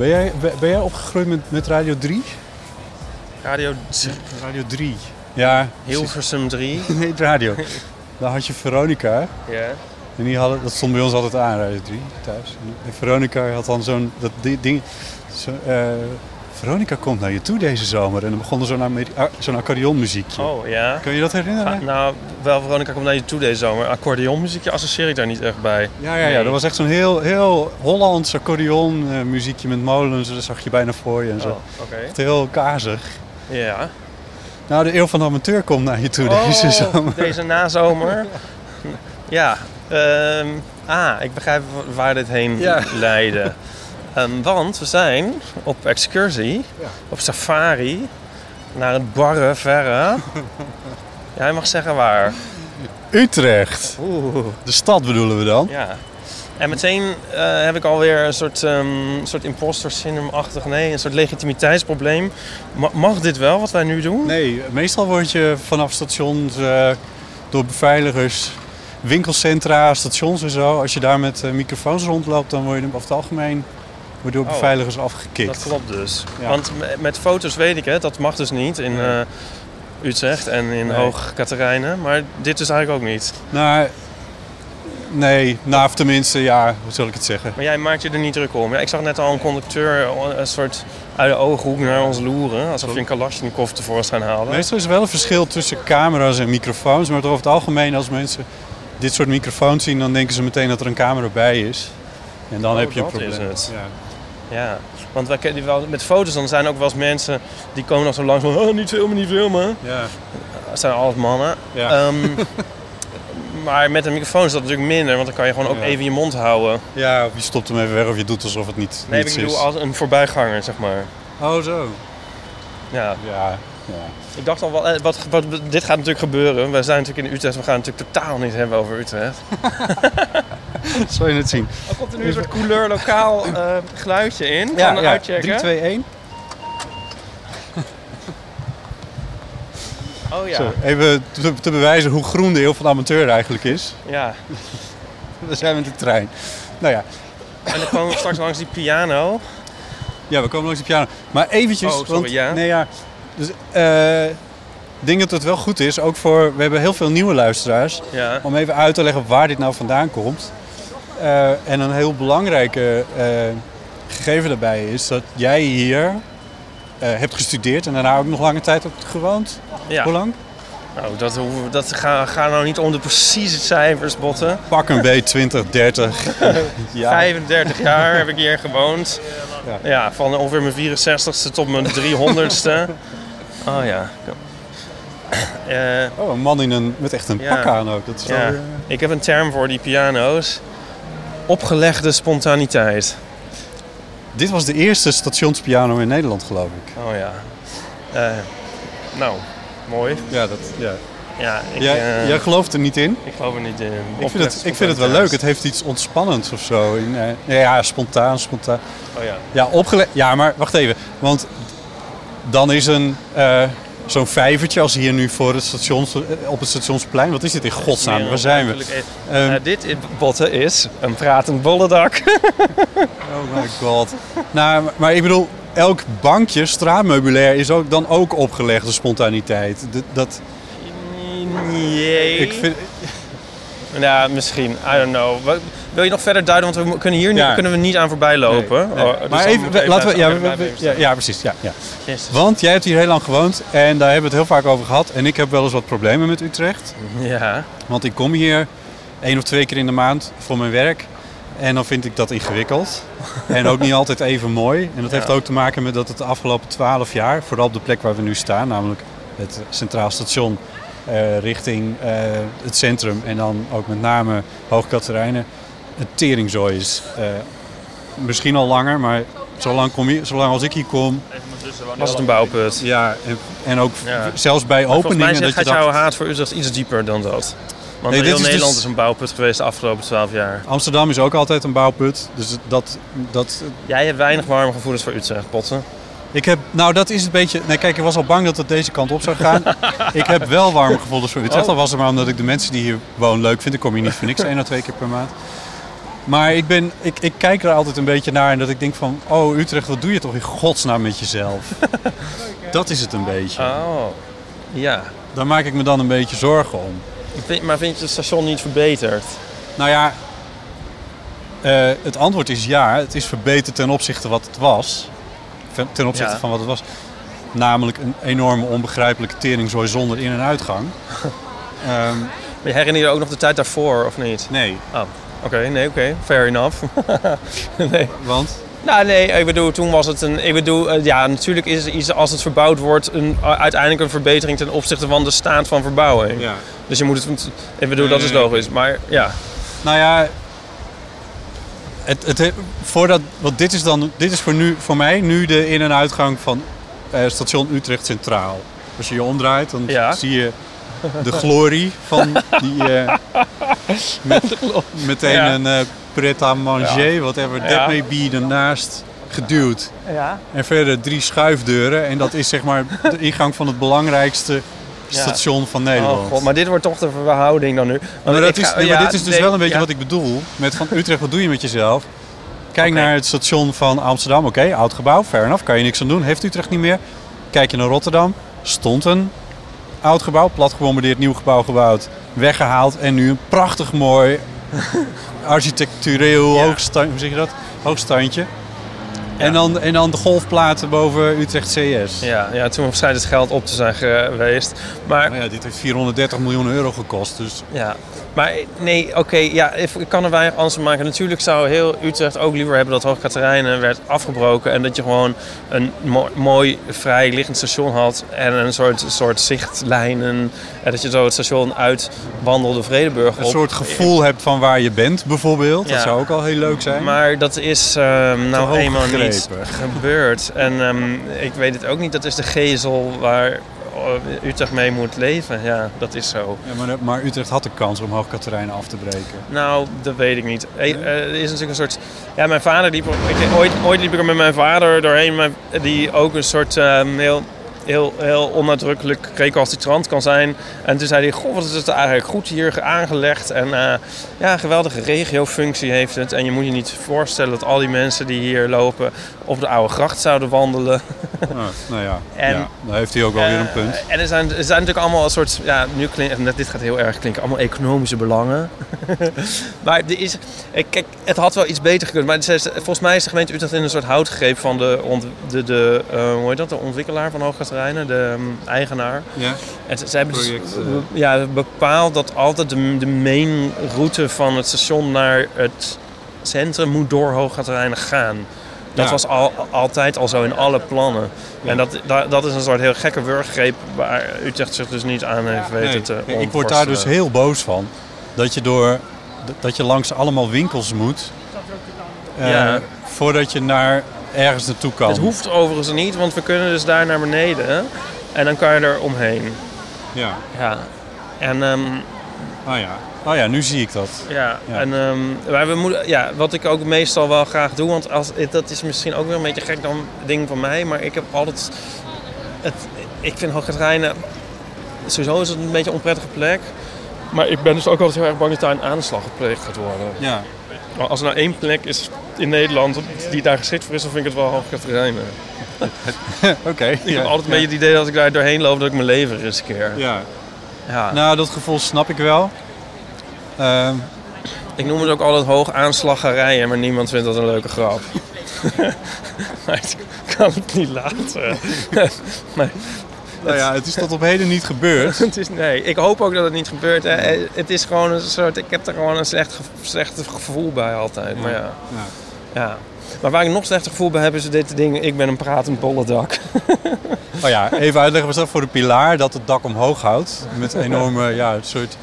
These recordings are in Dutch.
Ben jij, ben jij opgegroeid met, met Radio 3? Radio Radio 3. Ja. Hilversum 3. Nee, radio. Daar had je Veronica. Ja. En die hadden, dat stond bij ons altijd aan, Radio 3, thuis. En Veronica had dan zo'n dat di- ding... Zo, eh, Veronica komt naar je toe deze zomer. En dan begon er zo'n ah, zo'n accordeonmuziekje. Oh ja. Kun je dat herinneren? Ah, nou, wel Veronica komt naar je toe deze zomer. Accordeonmuziekje associeer ik daar niet echt bij. Ja, ja, ja, dat was echt zo'n heel, heel Hollands accordeonmuziekje met molens. Dat zag je bijna voor je en zo. Oh, oké. Echt heel kazig. Ja. Nou, de eeuw van de amateur komt naar je toe Oh, deze zomer. Deze nazomer. Ja. ehm, ah, ik begrijp wa- waar dit heen Ja. leidde. Ehm, want we zijn op excursie, op safari, naar het barre verre. Jij mag zeggen waar. Utrecht. De stad bedoelen we dan. Ja. En meteen eh, heb ik alweer een soort, ehm soort imposter syndrome-achtig, nee, een soort legitimiteitsprobleem. Ma- mag dit wel, wat wij nu doen? Nee, meestal word je vanaf stations eh, door beveiligers, winkelcentra, stations en zo. Als je daar met eh, microfoons rondloopt, dan word je over het algemeen word je door Oh, beveiligers afgekikt. Dat klopt dus. Ja. Want me- met foto's weet ik het, dat mag dus niet in Nee. eh, Utrecht en in Nee. Hoog Katerijnen. Maar dit is eigenlijk ook niet. Nou, nee, nou of tenminste, ja, hoe zal ik het zeggen? Maar jij maakt je er niet druk om. Ja, ik zag net al een conducteur een soort uit de ooghoek naar ons loeren. Alsof je een Kalashnikov tevoorschijn haalde. Meestal is er wel een verschil tussen camera's en microfoons, maar over het algemeen als mensen dit soort microfoons zien, dan denken ze meteen dat er een camera bij is. En dan Oh, heb je een probleem. Ja. Ja, want wij kennen wel, met foto's dan zijn ook wel eens mensen die komen nog zo langs van oh, niet filmen, niet filmen. Ja. Dat zijn alles mannen. Ja. Ehm, maar met een microfoon is dat natuurlijk minder, want dan kan je gewoon ook Ja. even je mond houden. ja, of je stopt hem even weg of je doet alsof het niet, Nee, ik bedoel is. als een voorbijganger, zeg maar. Oh, zo. Ja, Ja, ja. ik dacht al wel, eh, wat, wat, dit gaat natuurlijk gebeuren. Wij zijn natuurlijk in Utrecht, we gaan het natuurlijk totaal niet hebben over Utrecht. Zal je het zien? Er komt er nu een soort couleur lokaal eh, geluidje in. Ja, er ja. uitchecken. 3, 2, 1. Oh ja. Zo, even te, te bewijzen hoe groen de eeuw van de amateur eigenlijk is. ja. We zijn met de trein. Nou ja, En dan komen we straks langs die piano. ja we komen langs de piano. Maar eventjes, Oh, sorry, want, ja. nee, ja, dus, eh, ik denk dat het wel goed is, ook voor, we hebben heel veel nieuwe luisteraars, Ja. om even uit te leggen waar dit nou vandaan komt. Eh, en een heel belangrijke eh, gegeven daarbij is dat jij hier eh, hebt gestudeerd en daarna ook nog lange tijd hebt gewoond. ja. Hoe lang? Nou, dat, dat ga, ga nou niet om de precieze cijfers botten. Pak een B 20, 30. ja. 35 jaar heb ik hier gewoond. Ja. Ja, van ongeveer mijn 64ste tot mijn 300ste. Oh ja. Eh, Oh, een man in een, met echt een Ja. pak aan ook. Dat is ja. Ik heb een term voor die piano's. Opgelegde spontaniteit. Dit was de eerste stationspiano in Nederland, geloof ik. Oh ja. Eh, nou, mooi. Ja, dat, ja. Ja, ik, jij, jij gelooft er niet in? ik geloof er niet in. Ik vind, het, ik vind het wel leuk. Het heeft iets ontspannends of zo. In, eh, ja, ja, spontaan, spontaan. Oh ja. Ja, opgelegd. Ja, maar wacht even. Want dan is een... Zo'n vijvertje als hier nu voor het stations, eh, op het stationsplein. Wat is dit in godsnaam? Waar zijn we? Ehm, Eh, dit in botten is een pratend bollendak. oh my god. nou, maar, ik bedoel, elk bankje, straatmeubilair, is ook, dan ook opgelegde spontaniteit. Dat, dat, Jee. ik vind, Ja, misschien. I don't know. Wil je nog verder duiden? Want we kunnen hier Ja. kunnen we niet aan voorbij lopen. Nee. Oh, dus maar dan even, laten we, ja, we- we- ja, precies. Ja, ja. Want jij hebt hier heel lang gewoond en daar hebben we het heel vaak over gehad. En ik heb wel eens wat problemen met Utrecht. Ja. Want ik kom hier één of twee keer in de maand voor mijn werk. En dan vind ik dat ingewikkeld. En ook niet altijd even mooi. En dat heeft ook te maken met dat het de afgelopen twaalf jaar, vooral op de plek waar we nu staan, namelijk het Centraal Station eh, richting eh, het centrum en dan ook met name Hoogkaterijnen, een teringzooi is. Eh, misschien al langer, maar zolang, kom je, zolang als ik hier kom, Was het een bouwput? ja, en, en ook Ja. zelfs bij Volgens mij openingen dat je gaat jouw dacht, haat voor Utrecht iets dieper dan dat. Want Nee, heel is dus- Nederland is een bouwput geweest de afgelopen 12 jaar. Amsterdam is ook altijd een bouwput. Dus dat, dat, Jij hebt weinig warme gevoelens voor Utrecht, Potten. Ik heb, nou dat is een beetje, nee kijk ik was al bang dat het deze kant op zou gaan. ik heb wel warme gevoelens voor Utrecht. Oh. Al was het maar omdat ik de mensen die hier wonen leuk vind. Ik kom hier niet voor niks, één of twee keer per maand. Maar ik, ben, ik, ik kijk er altijd een beetje naar en dat ik denk van, oh Utrecht, wat doe je toch in godsnaam met jezelf? dat is het een beetje. Oh, ja. Daar maak ik me dan een beetje zorgen om. Vind- Maar vind je het station niet verbeterd? Nou ja, eh, het antwoord is ja. Het is verbeterd ten opzichte wat het was. Ten opzichte Ja. van wat het was. Namelijk een enorme onbegrijpelijke teringzooi zonder in- en uitgang. Ehm, Maar je herinner je ook nog de tijd daarvoor, of niet? nee, Oh, oké. nee, oké. Fair enough. nee. want Nou, nee, ik bedoel, toen was het een... Ik bedoel, eh, ja, natuurlijk is iets als het verbouwd wordt... Een, uiteindelijk een verbetering ten opzichte van de staat van verbouwing. ja. Dus je moet het... Ik bedoel, dat is logisch. Maar ja, Nou ja, het, het, he- voordat, want dit is dan, dit is voor, nu, voor mij nu de in- en uitgang van eh, station Utrecht Centraal. Als je je omdraait, dan Ja. zie je de glorie van die eh, met, meteen Ja. een eh pret à manger, whatever that Ja. may be, ernaast geduwd. ja. En verder drie schuifdeuren en dat is zeg maar de ingang van het belangrijkste Ja. station van Nederland. Oh god, maar dit wordt toch de verhouding dan nu. Maar, dat is, ga- nee, maar ja, dit is dus nee, wel een beetje ja. wat ik bedoel. Met van Utrecht, wat doe je met jezelf? Kijk naar het station van Amsterdam. Oké, oud gebouw, fair enough. Kan je niks aan doen. Heeft Utrecht niet meer. Kijk je naar Rotterdam. Stond een oud gebouw. Plat gebombardeerd, nieuw gebouw gebouwd. Weggehaald. En nu een prachtig mooi architectureel Ja. hoogstand, hoe zeg je dat? hoogstandje. En, dan, en dan de golfplaten boven Utrecht CS. Ja, ja, toen schijnt het geld op te zijn geweest. Maar Nou ja, dit heeft 430 miljoen euro gekost. Dus Ja, maar nee, oké, ja, ik kan er weinig anders maken. Natuurlijk zou heel Utrecht ook liever hebben dat Hoogkaterijnen werd afgebroken en dat je gewoon een mo- mooi vrij liggend station had en een soort, soort zichtlijnen en dat je zo het station uitwandelde Vredeburg een op. soort gevoel hebt van waar je bent, bijvoorbeeld. Dat zou ook al heel leuk zijn. Maar dat is ehm, nou hoog eenmaal niet gebeurd. En ehm, ik weet het ook niet, dat is de gezel waar Utrecht mee moet leven. Ja, dat is zo. Ja, maar, maar Utrecht had de kans om Hoogkaterijnen af te breken. Nou, dat weet ik niet. Eh, eh, Er is natuurlijk een soort. Ja, mijn vader liep. Ik, ooit, ooit liep ik er met mijn vader doorheen, die ook een soort ehm, heel, heel, heel onnadrukkelijk recalcitrant kan zijn. En toen zei hij: Goh, wat is het eigenlijk goed hier aangelegd. En eh, ja, een geweldige regiofunctie heeft het. En je moet je niet voorstellen dat al die mensen die hier lopen op de oude gracht zouden wandelen. Ah, nou ja, En- ja, dan heeft hij ook wel weer een punt. Eh, en er zijn, er zijn natuurlijk allemaal een soort, ja, nu klinkt, dit gaat heel erg klinken, allemaal economische belangen. maar er is, eh, kijk, het had wel iets beter gekund. Maar volgens mij is de gemeente Utrecht in een soort hout gegrepen van de, de, de hoe heet dat, de ontwikkelaar van De ehm, eigenaar. Ja? En ze, ze hebben dus, Project, eh. ja, bepaald dat altijd de, de main route van het station naar het centrum moet door Hoogkaterijnen gaan. Dat Ja. was al, altijd al zo in alle plannen. Ja. En dat, dat, dat is een soort heel gekke wurggreep waar Utrecht zich dus niet aan heeft weten Nee, te nee, ik word daar dus ontworstelen. heel boos van. Dat je, door, dat je langs allemaal winkels moet. eh, Ja. Voordat je naar ergens naartoe kan. Het hoeft overigens niet, want we kunnen dus daar naar beneden. En dan kan je er omheen. Ja. Ja. En ehm, Oh ja. Oh ja, nu zie ik dat. Ja, Ja. en ehm, maar we moeten, ja, wat ik ook meestal wel graag doe, want als, dat is misschien ook weer een beetje gek dan ding van mij, maar ik heb altijd, het, ik vind Hoogkaterijnen, sowieso is het een beetje een onprettige plek, maar ik ben dus ook altijd heel erg bang dat daar een aanslag gepleegd gaat worden. Ja. Maar als er nou één plek is in Nederland die daar geschikt voor is, dan vind ik het wel Hoogkaterijnen. Oké. Ik ja. heb altijd een beetje het idee dat ik daar doorheen loop, dat ik mijn leven riskeer. Ja. Ja. Nou, dat gevoel snap ik wel. Ehm, Ik noem het ook altijd hoog aanslaggerijen, maar niemand vindt dat een leuke grap. maar ik kan het niet laten. maar nou ja, het is tot op heden niet gebeurd. het is, nee, ik hoop ook dat het niet gebeurt. Hè. Het is gewoon een soort, ik heb er gewoon een slecht, slecht gevoel bij altijd. Maar ja, Ja. Ja. Maar waar ik nog slechter gevoel bij heb is dit ding, ik ben een pratend bollendak. Oh ja, even uitleggen is dat voor de pilaar dat het dak omhoog houdt. Met enorme, ja, een soort,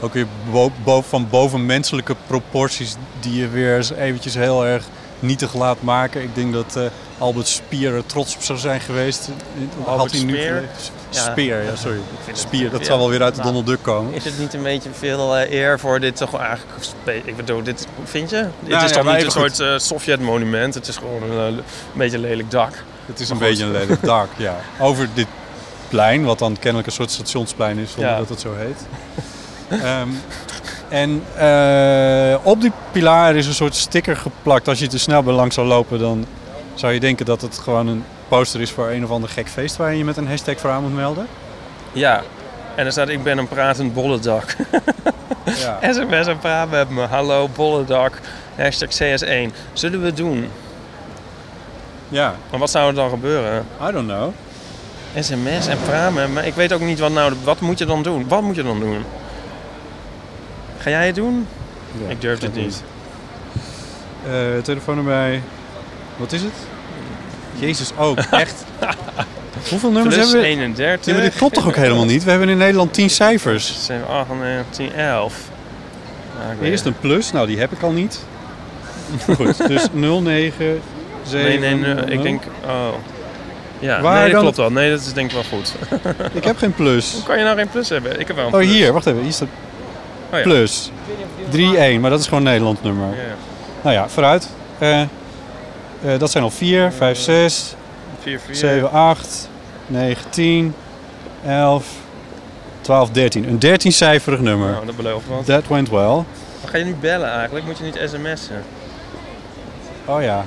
ook weer bo- bo- van bovenmenselijke proporties die je weer eens eventjes heel erg nietig laat maken. Ik denk dat eh, Albert Spier er trots op zou zijn geweest. Albert hij nu Speer? Ja. Speer, ja, sorry. Spier, dat ja. zal wel weer uit de Nou, Donald Duck komen. Is het niet een beetje veel eh, eer voor dit toch eigenlijk... Ik bedoel, dit, vind je? Ja, is ja, toch niet een soort eh, Sovjet-monument? Het is gewoon een, eh, een beetje lelijk dak. Het is een beetje een lelijk dak, ja. Over dit plein, wat dan kennelijk een soort stationsplein is, zonder Ja. dat het zo heet. Ehm, en eh, op die pilaar is een soort sticker geplakt. Als je te snel bij langs zou lopen, dan zou je denken dat het gewoon een poster is voor een of ander gek feest waar je je met een hashtag voor aan moet melden. Ja. En er staat, ik ben een pratend bollendak. Ja. SMS en praat met me. Hallo, bollendak. Hashtag CS1. Zullen we het doen? ja, Maar wat zou er dan gebeuren? I don't know. SMS en praat met me. Ik weet ook niet wat nou... Wat moet je dan doen? Wat moet je dan doen? Ga jij het doen? Ja, ik durf het niet. Eh telefoonnummer bij... Wat is het? Jezus, ook echt. Hoeveel nummers Plus hebben we? 31. Ja, maar dit klopt toch ook helemaal niet? We hebben in Nederland 10 cijfers. 7, 8, 9, 10, 11. Nou, Eerst een plus, nou die heb ik al niet. Goed, dus 09, 7. Nee, nee, nee, ik denk... Oh. Ja, Waar nee, dat dan? klopt wel. Nee, dat is denk ik wel goed. Ik heb geen plus. Hoe kan je nou geen plus hebben? Ik heb wel een Oh, hier, wacht even. Hier staat Oh, ja. plus. 3-1, maar dat is gewoon een Nederlands nummer. Ja. Nou ja, vooruit. Eh, eh, dat zijn al 4, 5, 6, 4, 4. 7, 8, 9, 10, 11, 12, 13. Een 13-cijferig nummer. Nou, dat belooft wat. That went well. Maar ga je nu bellen eigenlijk? Moet je niet sms'en? Oh ja.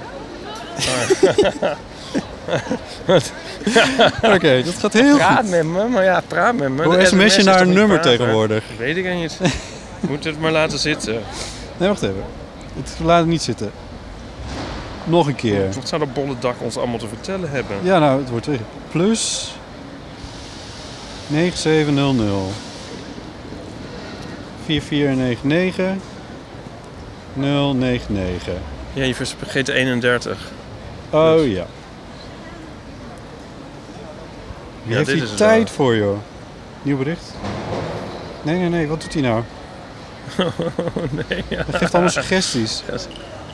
Oké, dat gaat heel Praat goed. met me, maar ja, praat met me. Hoe sms je naar een nummer praten? tegenwoordig? Weet ik niet. Moet het maar laten zitten. Nee, wacht even. Het laat het niet zitten. Nog een keer. Wat zou dat bolle dak ons allemaal te vertellen hebben? Ja, nou, het wordt weer plus 9700 4499 099. Ja, je vergeet de 31. Oh Dus. ja. Wie Ja, heeft dit hier tijd wel. voor, joh? Nieuw bericht? Nee, nee, nee. Wat doet hij nou? Nee, ja. Hij geeft allemaal suggesties. Ja,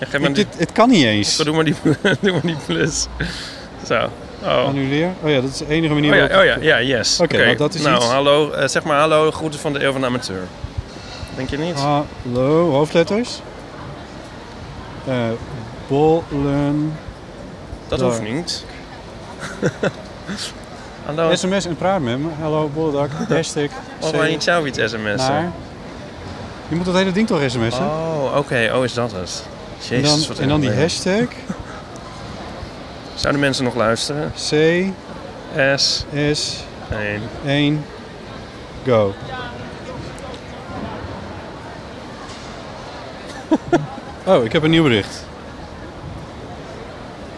geef maar die, dit, het kan niet eens. doe, maar die, doe maar die plus. Zo. Oh. Annuleer. Oh ja, dat is de enige manier Oh ja, waarop- oh ja, ja, yes. Oké, nou, dat is nou, iets. hallo, eh, zeg maar hallo, groeten van de Eeuw van de Amateur. Denk je niet? Hallo, hoofdletters. Eh bollen. dat hoeft niet. hallo, SMS en praat met me. Hallo, bollendak. Hashtag. of maar niet zelf iets sms'en? Je moet dat hele ding toch sms'en? Oh, oké, oh is dat het. en Jezus, dan, wat en dan die hashtag. Zouden mensen nog luisteren? C, S, S, 1. 1, go. Oh, ik heb een nieuw bericht.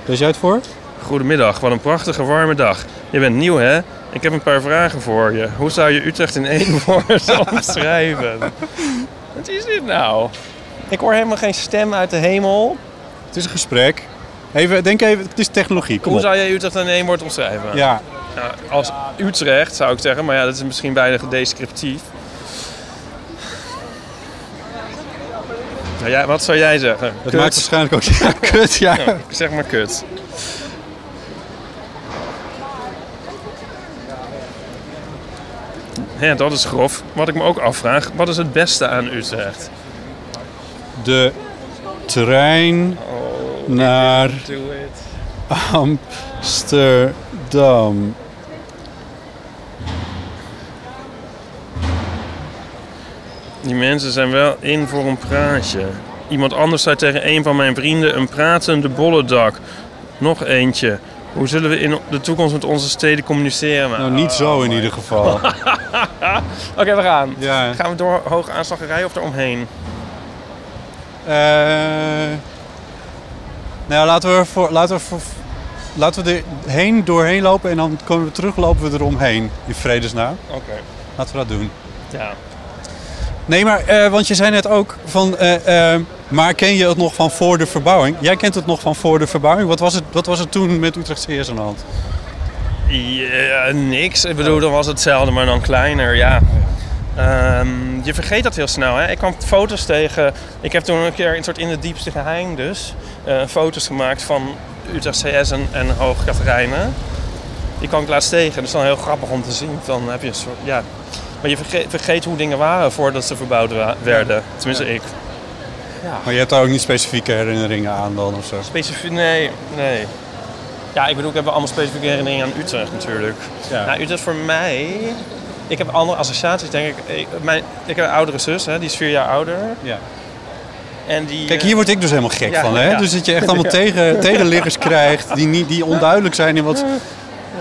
Lees jij het voor? Goedemiddag, wat een prachtige warme dag. Je bent nieuw hè? Ik heb een paar vragen voor je. Hoe zou je Utrecht in één woord omschrijven? Wat is dit nou? Ik hoor helemaal geen stem uit de hemel. Het is een gesprek. Even, denk even, het is technologie. Kom Hoe op. zou jij Utrecht in één woord omschrijven? Ja, Nou, als Utrecht zou ik zeggen, maar ja, dat is misschien bijna descriptief. Nou ja, wat zou jij zeggen? het Kut. maakt waarschijnlijk ook... Ja, kut, ja. Ja, zeg maar kut. Ja, dat is grof. Wat ik me ook afvraag, wat is het beste aan Utrecht? De trein Oh, naar. Amsterdam. Die mensen zijn wel in voor een praatje. Iemand anders zei tegen een van mijn vrienden een pratende bollendak. Nog eentje. Hoe zullen we in de toekomst met onze steden communiceren? Nou, niet zo in ieder geval. Oké, we gaan. Ja. Gaan we door hoge aanslagerij of eromheen? Eh nou, laten we, er voor, laten, we voor, laten we er heen doorheen lopen en dan komen we terug, lopen we eromheen. In vredesnaam. Oké. Laten we dat doen. Ja. Nee, maar, eh, want je zei net ook van, eh, eh, maar ken je het nog van voor de verbouwing? Jij kent het nog van voor de verbouwing. Wat was het, wat was het toen met Utrecht CS aan de hand? Ja, niks. Ik bedoel, dan was het hetzelfde, maar dan kleiner, ja. Ehm, je vergeet dat heel snel, hè. Ik kwam foto's tegen... Ik heb toen een keer een soort in het diepste geheim dus... foto's gemaakt van Utrecht CS en, en Katerijnen. Die kwam ik laatst tegen. Dat is dan heel grappig om te zien. Dan heb je een soort, ja... Maar je vergeet, vergeet hoe dingen waren voordat ze verbouwd werden. Tenminste, ik. Maar je hebt daar ook niet specifieke herinneringen aan dan of zo? Specifiek, nee, nee. Ja, ik bedoel, ik heb allemaal specifieke herinneringen aan Utrecht natuurlijk. Ja. Nou, Utrecht voor mij... Ik heb andere associaties, denk ik. Ik, mijn, ik heb een oudere zus, hè, die is vier jaar ouder. Ja. En die, Kijk, hier word ik dus helemaal gek Ja, van. Hè? ja. Dus dat je echt allemaal tegen, tegenliggers krijgt die, niet, die onduidelijk zijn in wat...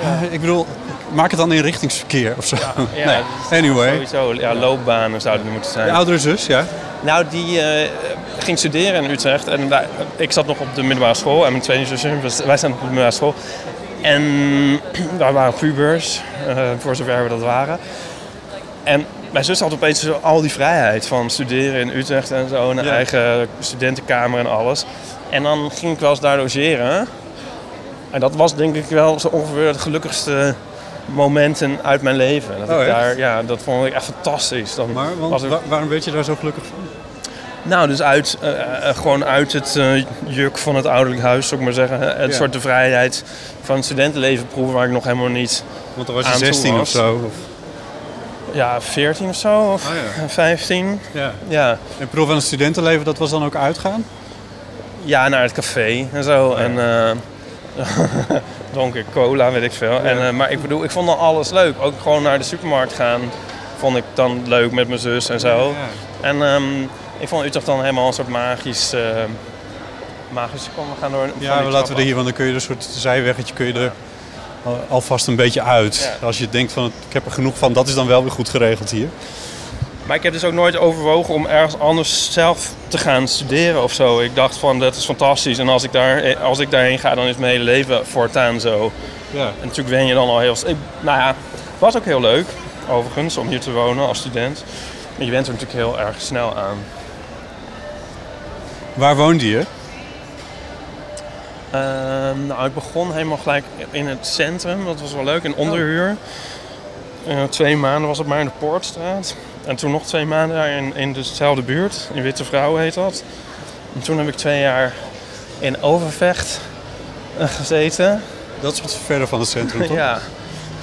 Eh, ik bedoel, maak het dan in richtingsverkeer of zo. ja, nee. is Anyway. Sowieso, ja, loopbanen zouden er moeten zijn. Je oudere zus, ja? Nou, die eh, ging studeren in Utrecht. En wij- ik zat nog op de middelbare school. En mijn tweede was- wij zijn op de middelbare school. En wij waren pubers, eh, voor zover we dat waren. En mijn zus had opeens al die vrijheid van studeren in Utrecht en zo. Een Ja. eigen studentenkamer en alles. En dan ging ik wel eens daar logeren. En dat was denk ik wel zo ongeveer de gelukkigste momenten uit mijn leven. Dat Oh, ik echt? daar, ja, dat vond ik echt fantastisch. Dan Maar want, waarom werd je daar zo gelukkig van? nou, dus uit, eh, eh, gewoon uit het eh, juk van het ouderlijk huis, zou ik maar zeggen. Het Ja. soort de vrijheid van het studentenleven proeven waar ik nog helemaal niet... Want dan was je Aan toe 16 of zo. Of, Ja, 14 of zo, of Oh ja. 15. ja. Ja. En proef van het studentenleven, dat was dan ook uitgaan? ja, naar het café en zo. En eh dronk ik cola, weet ik veel. En, eh, maar ik bedoel, ik vond dan alles leuk. Ook gewoon naar de supermarkt gaan vond ik dan leuk met mijn zus en zo. En ehm, ik vond Utrecht dan helemaal een soort magisch... eh magisch, kom, we gaan door... Ja, die laten we er hier, want dan kun je er een soort zijweggetje kun je er al- alvast een beetje uit. Ja. Als je denkt van, ik heb er genoeg van, dat is dan wel weer goed geregeld hier. Maar ik heb dus ook nooit overwogen om ergens anders zelf te gaan studeren of zo. Ik dacht van, dat is fantastisch. En als ik, daar, als ik daarheen ga, dan is mijn hele leven voortaan zo. Ja. En natuurlijk wen je dan al heel... Ik, nou ja, het was ook heel leuk, overigens, om hier te wonen als student. Maar je bent er natuurlijk heel erg snel aan. Waar woonde je? Ehm, nou, ik begon helemaal gelijk in het centrum. Dat was wel leuk, in onderhuur. Eh, twee maanden was het maar in de Poortstraat. En toen nog twee maanden daar in, in dezelfde buurt. In Witte Vrouw heet dat. En toen heb ik twee jaar in Overvecht eh, gezeten. Dat is wat verder van het centrum, toch? Ja,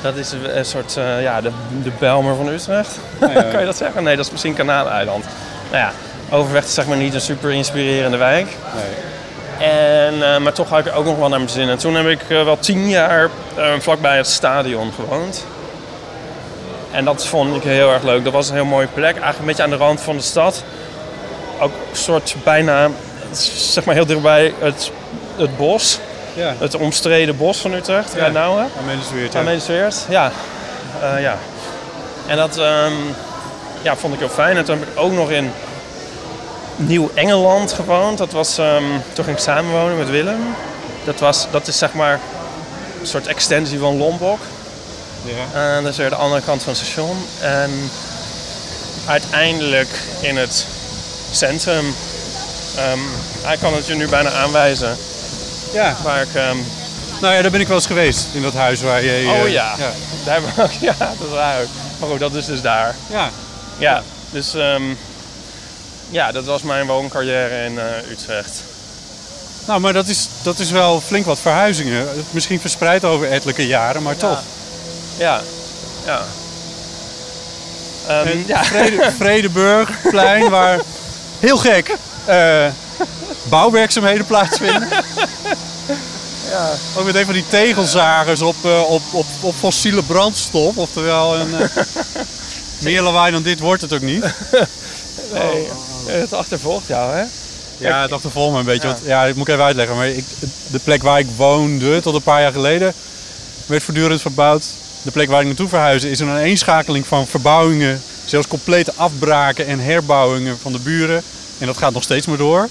dat is een, soort, eh, ja, de, de Bijlmer van Utrecht. Ja, ja. kan je dat zeggen? Nee, dat is misschien Kanaaleiland. Nou ja, Overvecht is zeg maar niet een super inspirerende wijk. Nee. En, eh, maar toch had ik er ook nog wel naar mijn zin. En toen heb ik wel tien jaar vlakbij het stadion gewoond. En dat vond ik heel erg leuk. Dat was een heel mooie plek. Eigenlijk een beetje aan de rand van de stad. Ook een soort bijna, zeg maar heel dichtbij het, het bos. Ja, Het omstreden bos van Utrecht. Ja. Nou hè? Amelisweert, Ja, ja. Eh, ja. En dat ehm, ja, vond ik heel fijn. En toen heb ik ook nog in Nieuw-Engeland gewoond. Dat was, ehm, toen ging ik samenwonen met Willem. Dat, was, dat is zeg maar een soort extensie van Lombok. Ja. En dat is weer de andere kant van het station. En uiteindelijk in het centrum. ehm hij kan het je nu bijna aanwijzen. ja. Waar ik ehm, Nou ja, daar ben ik wel eens geweest, in dat huis waar je... eh, Oh ja. Ja. Daar ja, dat is waar. ook. Maar goed, dat is dus daar. ja. Ja, dus ehm, ja, dat was mijn wooncarrière in eh, Utrecht. Nou, maar dat is, dat is wel flink wat verhuizingen. Misschien verspreid over ettelijke jaren, maar toch. Ja, ja. En ja. Vrede, Vredeburgplein, waar heel gek eh, bouwwerkzaamheden plaatsvinden. ja. Ook met een van die tegelzagers op, eh, op, op, op fossiele brandstof. Oftewel, een, eh, meer lawaai dan dit wordt het ook niet. Nee, het achtervolgt jou, hè? Ja, het achtervolgt me een beetje. Ja. Want, ja, dat moet ik even uitleggen. Maar ik, de plek waar ik woonde tot een paar jaar geleden werd voortdurend verbouwd. De plek waar ik naartoe verhuisde is een aaneenschakeling van verbouwingen. Zelfs complete afbraken en herbouwingen van de buren. En dat gaat nog steeds maar door.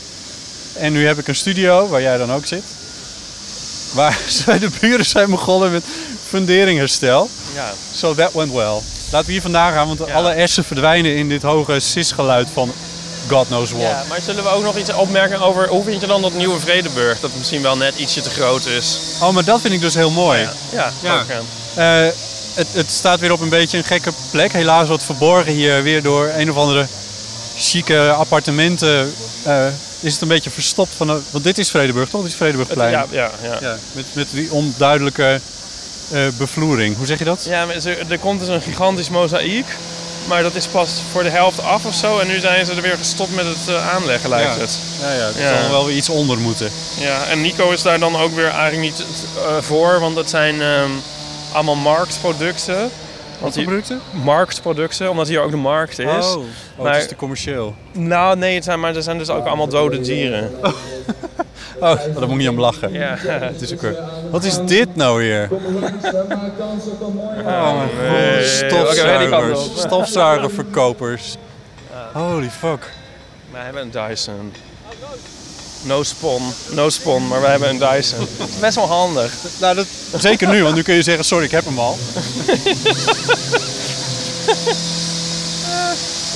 En nu heb ik een studio, waar jij dan ook zit. Waar de buren zijn begonnen met funderingsherstel. Ja. So that went well. Laten we hier vandaan gaan, want Ja. alle essen verdwijnen in dit hoge sisgeluid van God knows what. ja, maar zullen we ook nog iets opmerken over hoe vind je dan dat nieuwe Vredeburg? Dat misschien wel net ietsje te groot is. Oh, maar dat vind ik dus heel mooi. Ja, ja, Ja. ook, Eh, het, het staat weer op een beetje een gekke plek. Helaas wat verborgen hier weer door een of andere chique appartementen. eh, is het een beetje verstopt van... de- want dit is Vredeburg, toch? Dit is Vredeburgplein. ja, ja, ja. Ja, met, met die onduidelijke eh, bevloering. Hoe zeg je dat? Ja, er komt dus een gigantisch mozaïek. Maar dat is pas voor de helft af of zo. En nu zijn ze er weer gestopt met het aanleggen, lijkt Ja. het. Ja, ja, er Ja. zal wel weer iets onder moeten. Ja, en Nico is daar dan ook weer eigenlijk niet voor. Want het zijn ehm, allemaal marktproducten. Want producten? marktproducten, omdat hier ook de markt is. Oh, oh Maar- het is te commercieel. Nou, nee, het zijn, maar er zijn dus ook allemaal dode dieren. Oh, daar moet ik niet om lachen. Ja. Het is ook weer- Wat is dit nou weer? Oh. Oké, die kant Stofzuigers. op. Stofzuigerverkopers. Holy fuck. Wij hebben een Dyson. No spon, no spon, maar wij hebben een Dyson. Het is best wel handig. Nou, dat, zeker nu, want nu kun je zeggen, sorry, ik heb hem al.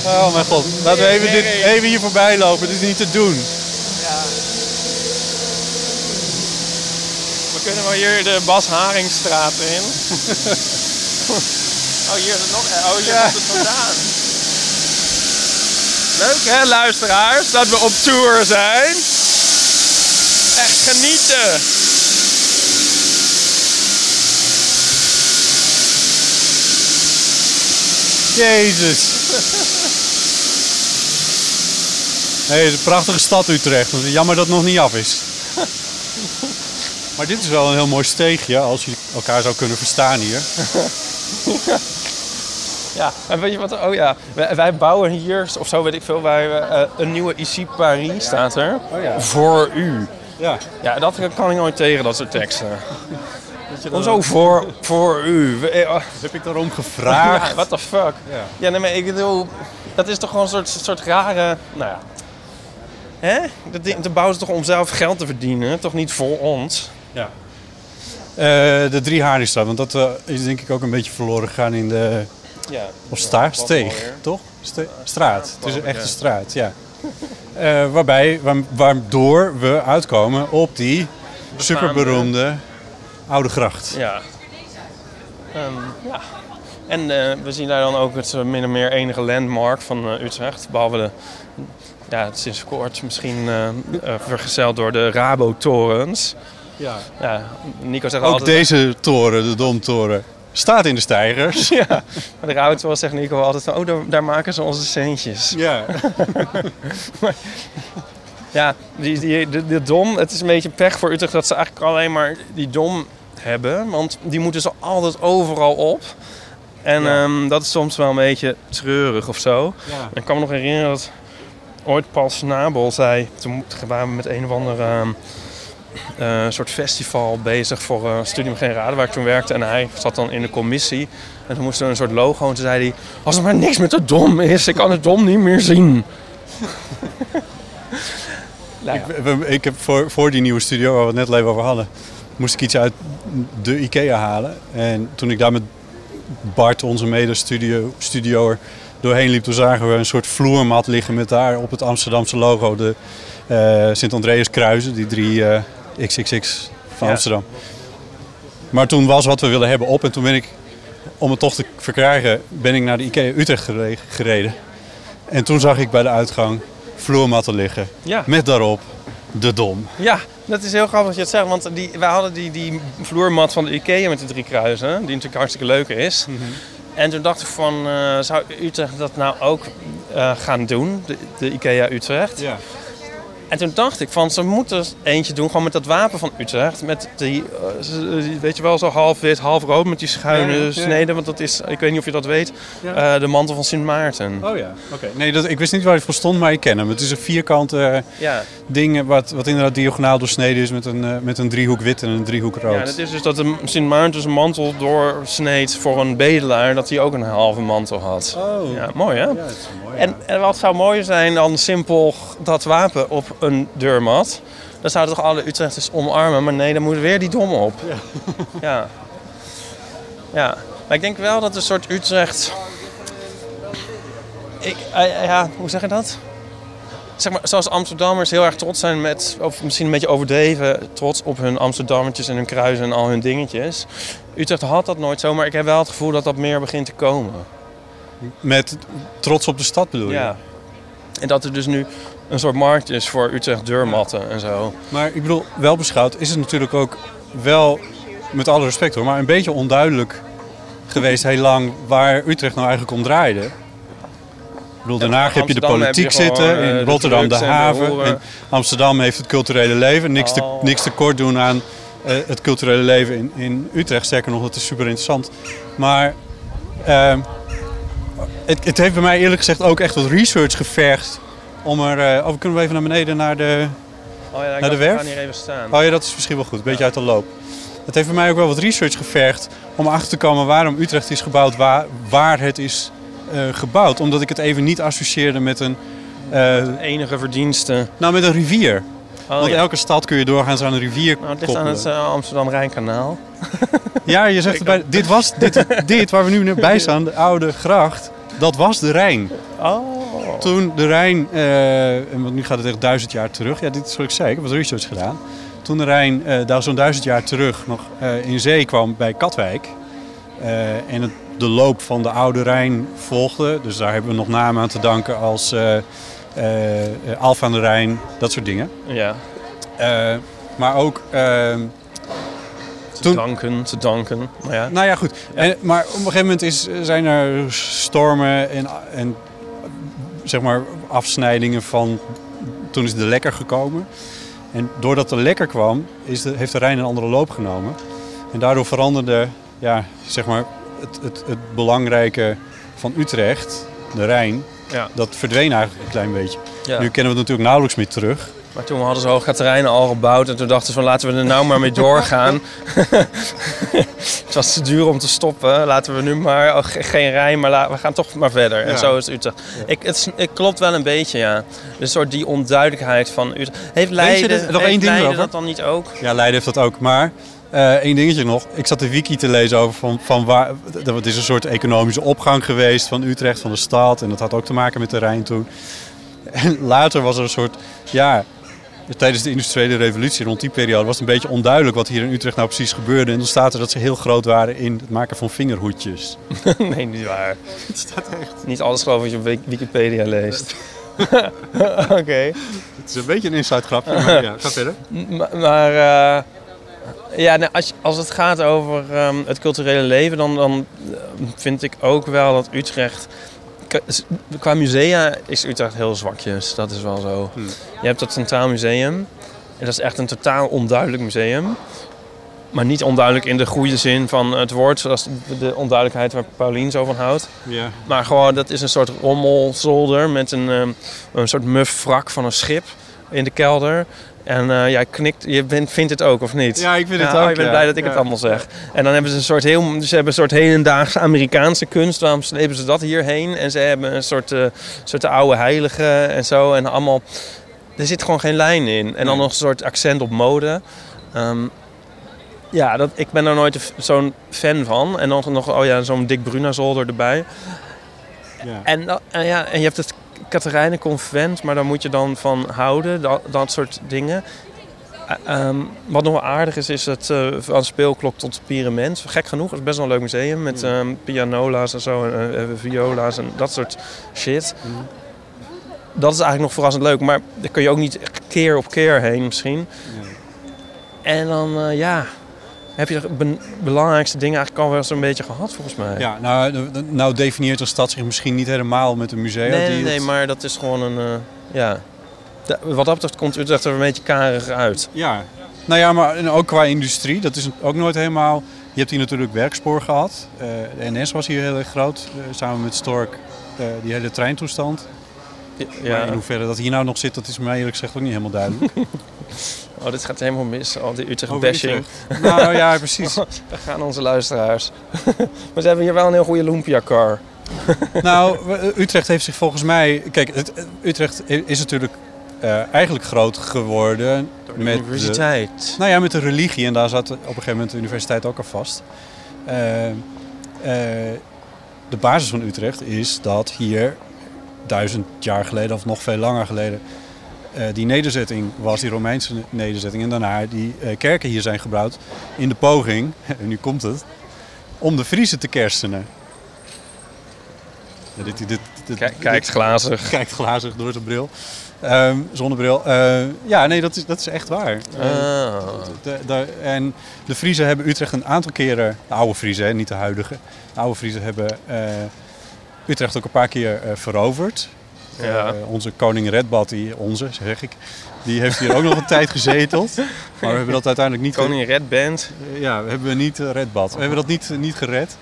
Oh mijn god. Laten we even, dit, even hier voorbij lopen. Dit is niet te doen. We kunnen wel hier de Bas Haringstraat in. Oh, hier is het nog. Oh, hier Ja. komt het vandaan. Leuk hè, luisteraars, dat we op tour zijn. Echt genieten. Jezus. Nee, het is een prachtige stad Utrecht. Jammer dat het nog niet af is. Maar dit is wel een heel mooi steegje, als je elkaar zou kunnen verstaan hier. Ja, en weet je wat? Oh ja, wij, wij bouwen hier, of zo weet ik veel, wij, eh, een nieuwe Ici Paris staat er. Oh ja. Voor u. Ja. Ja, dat kan ik nooit tegen, dat soort teksten. Hoezo voor, voor u? Eh, oh, Heb ik daarom gevraagd? Ja, what the fuck? Ja. Ja, nee, maar ik bedoel, dat is toch gewoon een soort, soort rare, nou ja. Hè? Dat ding, bouwen ze toch om zelf geld te verdienen, toch niet voor ons? Ja. Eh, de drie Haringstraat, want dat eh, is denk ik ook een beetje verloren gegaan in de... Ja. Of sta, steeg, toch? Ste- straat. Het is een echte straat, ja. Eh, waarbij, wa- waardoor we uitkomen op die superberoemde Oude Gracht. Ja. Ehm, ja. En eh, we zien daar dan ook het eh, min of meer enige landmark van Utrecht. Behalve de, ja, het is sinds kort misschien vergezeld door de Rabo-torens. Ja. Ja, Nico zegt Ook altijd... deze toren, de Domtoren, staat in de stijgers. Ja, maar de Rabo-torens zegt Nico altijd van, oh, daar, daar maken ze onze centjes. Ja. Ja, die, die, de, de dom, het is een beetje pech voor Utrecht dat ze eigenlijk alleen maar die dom hebben. Want die moeten ze altijd overal op. En Ja. ehm, dat is soms wel een beetje treurig of zo. Ja. Ik kan me nog herinneren dat ooit Paul Snabel zei... Toen waren we met een of ander eh, soort festival bezig voor uh, Studium Geen Raden... waar ik toen werkte. En hij zat dan in de commissie. En toen moest er een soort logo. En toen zei hij... Als er maar niks met de dom is, ik kan het dom niet meer zien. Nou ja. Ik, we- ik heb voor, voor die nieuwe studio waar we het net even over hadden, moest ik iets uit de IKEA halen. En toen ik daar met Bart, onze mede-studio, studioer, doorheen liep, toen zagen we een soort vloermat liggen met daar op het Amsterdamse logo de eh, Sint-Andreas kruisen, die drie XXX van Ja. Amsterdam. Maar toen was wat we willen hebben op en toen ben ik, om het toch te verkrijgen, ben ik naar de IKEA Utrecht gere- gereden. En toen zag ik bij de uitgang vloermatten liggen. Ja. Met daarop de dom. Ja, dat is heel grappig dat je het zegt. Want die, wij hadden die, die vloermat van de Ikea met de drie kruisen. Die natuurlijk hartstikke leuk is. En toen dacht ik van, eh, zou Utrecht dat nou ook eh, gaan doen? De, de Ikea Utrecht. Ja. En toen dacht ik van, ze moeten eentje doen gewoon met dat wapen van Utrecht. Met die, eh, weet je wel, zo half wit, half rood met die schuine Ja, ja. sneden. Want dat is, ik weet niet of je dat weet, eh, de mantel van Sint Maarten. Oh ja, oké. Nee, dat, ik wist niet waar hij voor stond, maar ik ken hem. Het is een vierkant eh, Ja. ding wat, wat inderdaad diagonaal doorsneden is met een, met een driehoek wit en een driehoek rood. ja, dat is dus dat de Sint Maarten zijn mantel doorsneed voor een bedelaar. Dat hij ook een halve mantel had. Oh, Ja, mooi hè? Ja, dat is mooi. En, en wat zou mooier zijn dan simpel dat wapen op een deurmat? Dan zouden toch alle Utrechters omarmen, maar nee, dan moet weer die dom op. Ja. ja. Ja. Maar ik denk wel dat een soort Utrecht... Ik, eh, ja, hoe zeg je dat? Zeg maar, zoals Amsterdammers heel erg trots zijn met, of misschien een beetje overdreven, trots op hun Amsterdammertjes en hun kruisen en al hun dingetjes. Utrecht had dat nooit zo, maar ik heb wel het gevoel dat dat meer begint te komen. Met trots op de stad bedoel je? Ja. En dat er dus nu een soort markt is voor Utrecht deurmatten en zo. Maar ik bedoel, wel beschouwd is het natuurlijk ook wel, met alle respect hoor, maar een beetje onduidelijk geweest heel lang waar Utrecht nou eigenlijk om draaide. Ik bedoel, Den Haag heb je de je politiek gewoon, zitten, eh, in de Rotterdam de haven. En Amsterdam heeft het culturele leven. Niks, te, Oh. niks te kort doen aan eh, het culturele leven in, in Utrecht. Sterker nog, dat is super interessant. Maar ehm, het, het heeft bij mij eerlijk gezegd ook echt wat research gevergd. Om er, eh, oh, kunnen we even naar beneden naar de, Oh ja, ik de werf? Hier even staan. Oh ja, dat is misschien wel goed. Een beetje uit de loop. Het heeft bij mij ook wel wat research gevergd om achter te komen waarom Utrecht is gebouwd, waar, waar het is eh, gebouwd. Omdat ik het even niet associeerde met een, eh, Enige verdienste. nou, met een rivier. Oh, Want ja. elke stad kun je doorgaans aan een rivier Nou, het ligt aan het Amsterdam-Rijnkanaal. Ja, je zegt bij, dit was, dit, dit waar we nu bij staan, de oude gracht, dat was de Rijn. Oh. Toen de Rijn, eh, en want nu gaat het echt duizend jaar terug. Ja, dit is wat ik zei, ik heb wat research gedaan. Toen de Rijn eh, daar zo'n duizend jaar terug nog eh, in zee kwam bij Katwijk. en het, de loop van de oude Rijn volgde. Dus daar hebben we nog namen aan te danken als eh, Alphen aan de Rijn, dat soort dingen. Ja, maar ook... ehm, te Toen- danken, te danken. Maar ja. Nou ja, goed. En, maar op een gegeven moment is, zijn er stormen en, en zeg maar afsnijdingen van... Toen is de lekker gekomen. En doordat de lekker kwam, is de, heeft de Rijn een andere loop genomen. En daardoor veranderde ja, zeg maar het, het, het belangrijke van Utrecht, de Rijn... Ja. Dat verdween eigenlijk een klein beetje. ja. Nu kennen we het natuurlijk nauwelijks meer terug. Maar toen hadden ze Hoogkaterijnen al gebouwd en toen dachten ze van laten we er nou maar mee doorgaan. het was te duur om te stoppen. Laten we nu maar, oh, ge- geen rij, maar la- we gaan toch maar verder. Ja. En zo is Utrecht. Ik, het, klopt wel een beetje, ja. Een soort die onduidelijkheid van Utrecht. Heeft Leiden, dit- nog één ding Leiden dat dan niet ook? Ja, Leiden heeft dat ook. Maar eh één dingetje nog. Ik zat de wiki te lezen over van, van waar... Het is een soort economische opgang geweest van Utrecht, van de stad. En dat had ook te maken met de Rijn toen. En later was er een soort... Ja, tijdens de industriële revolutie, rond die periode, was het een beetje onduidelijk wat hier in Utrecht nou precies gebeurde. En dan staat er dat ze heel groot waren in het maken van vingerhoedjes. nee, niet waar. Het staat echt. Niet alles geloof wat je op Wik- Wikipedia leest. Oké. Het is een beetje een inside grapje, maar ja, ga verder. Ma- Maar eh, ja, nou, als, als het gaat over ehm, het culturele leven, dan, dan eh, vind ik ook wel dat Utrecht. Qua musea is Utrecht heel zwakjes, dat is wel zo. Hmm. Je hebt het Centraal Museum, en dat is echt een totaal onduidelijk museum. Maar niet onduidelijk in de goede zin van het woord, zoals de- de onduidelijkheid waar Paulien zo van houdt. Ja. Maar gewoon, dat is een soort rommelzolder met een, ehm, een soort muf wrak van een schip in de kelder. En eh, jij knikt, je bent, vindt het ook, of niet? Ja, ik vind het oh, ook, bent ja. blij dat ik Ja. het allemaal zeg. En dan hebben ze een soort heel, ze hebben een soort hedendaagse Amerikaanse kunst. Waarom slepen ze dat hierheen? En ze hebben een soort, eh, soort oude heilige en zo. En allemaal, er zit gewoon geen lijn in. En dan nog een soort accent op mode. Ehm, ja, dat, ik ben daar nooit zo'n fan van. En dan nog, oh ja, zo'n Dick Bruna zolder erbij. Ja. En, en ja, en je hebt het Katerijnen convent, maar daar moet je dan van houden, dat, dat soort dingen. Eh, ehm, wat nog wel aardig is, is het eh, van speelklok tot pyramid. Gek genoeg, het is best wel een leuk museum met ehm, pianola's en zo, en eh, eh, viola's en dat soort shit. Dat is eigenlijk nog verrassend leuk, maar daar kun je ook niet keer op keer heen misschien. En dan, eh, ja, heb je de be- belangrijkste dingen eigenlijk al wel zo'n beetje gehad volgens mij. Ja, nou, de- de- nou definieert een stad zich misschien niet helemaal met een museum. nee, die nee, nee, het- maar dat is gewoon een, eh, ja, da- wat dat betreft komt Utrecht er een beetje karig uit. Ja. Nou ja, maar en ook qua industrie, dat is ook nooit helemaal... Je hebt hier natuurlijk werkspoor gehad. Eh, de NS was hier heel erg groot, eh, samen met Stork, die hele treintoestand. Maar in hoeverre dat hier nou nog zit, dat is mij eerlijk gezegd ook niet helemaal duidelijk. Oh, dit gaat helemaal mis. Al die Utrecht Over bashing. Utrecht. Nou ja, precies. Daar gaan onze luisteraars. maar ze hebben hier wel een heel goede Lumpia-car. Nou, Utrecht heeft zich volgens mij... Kijk, het, Utrecht is natuurlijk eh, eigenlijk groot geworden De met universiteit. De, nou ja, met de religie. En daar zat op een gegeven moment de universiteit ook al vast. Eh, eh, de basis van Utrecht is dat hier duizend jaar geleden of nog veel langer geleden... eh, die nederzetting was, die Romeinse nederzetting. En daarna die eh, kerken hier zijn gebouwd in de poging, en nu komt het, om de Friese te kersenen. Ja, dit, dit, dit, dit- Kijk, kijkt glazig. kijkt glazig door zijn bril. Ehm, zonnebril. Eh, ja, nee, dat is, dat is echt waar. Ah. de, de- en de Friesen hebben Utrecht een aantal keren, de oude Friesen, hè, niet de huidige. De oude Friesen hebben Utrecht ook een paar keer veroverd. Ja. Eh, onze koning Redbad, die, onze zeg ik, die heeft hier ook nog een tijd gezeteld. Maar we hebben dat uiteindelijk niet... Koning Red Band. ja, we hebben niet uh, Redbad. We hebben dat niet, niet gered.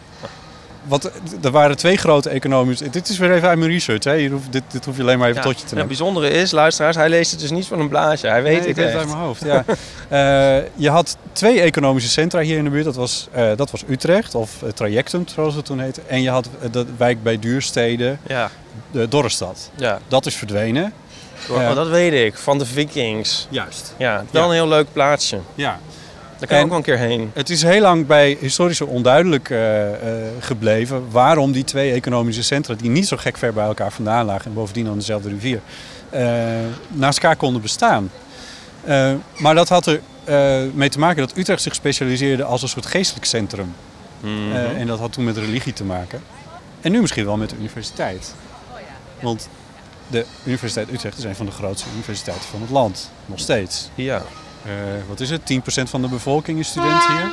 Want eh, er waren twee grote economische... Dit is weer even uit mijn research. Hè. Je hoeft, dit, dit hoef je alleen maar even tot je te En nemen. het bijzondere is, luisteraars, hij leest het dus niet van een blaadje. Hij weet Nee, het ik echt. uit mijn hoofd. Ja. Eh, je had twee economische centra hier in de buurt. Dat was, eh, dat was Utrecht, of uh, Trajectum zoals het toen heette. En je had eh, de wijk bij Duurstede, Ja, de Dorrestad. ja. Dat is verdwenen. Oh, dat weet ik. Van de Vikings. Juist. Ja, wel Ja. een heel leuk plaatsje. Ja. Daar kan je ook wel een keer heen. Het is heel lang bij historici onduidelijk eh, eh, gebleven waarom die twee economische centra, die niet zo gek ver bij elkaar vandaan lagen en bovendien aan dezelfde rivier, eh, naast elkaar konden bestaan. Maar dat had er mee te maken dat Utrecht zich specialiseerde als een soort geestelijk centrum. Mhm. En dat had toen met religie te maken. En nu misschien wel met de universiteit. Want de Universiteit Utrecht is een van de grootste universiteiten van het land. Nog steeds. ja. Eh, wat is het? 10% van de bevolking is student hier.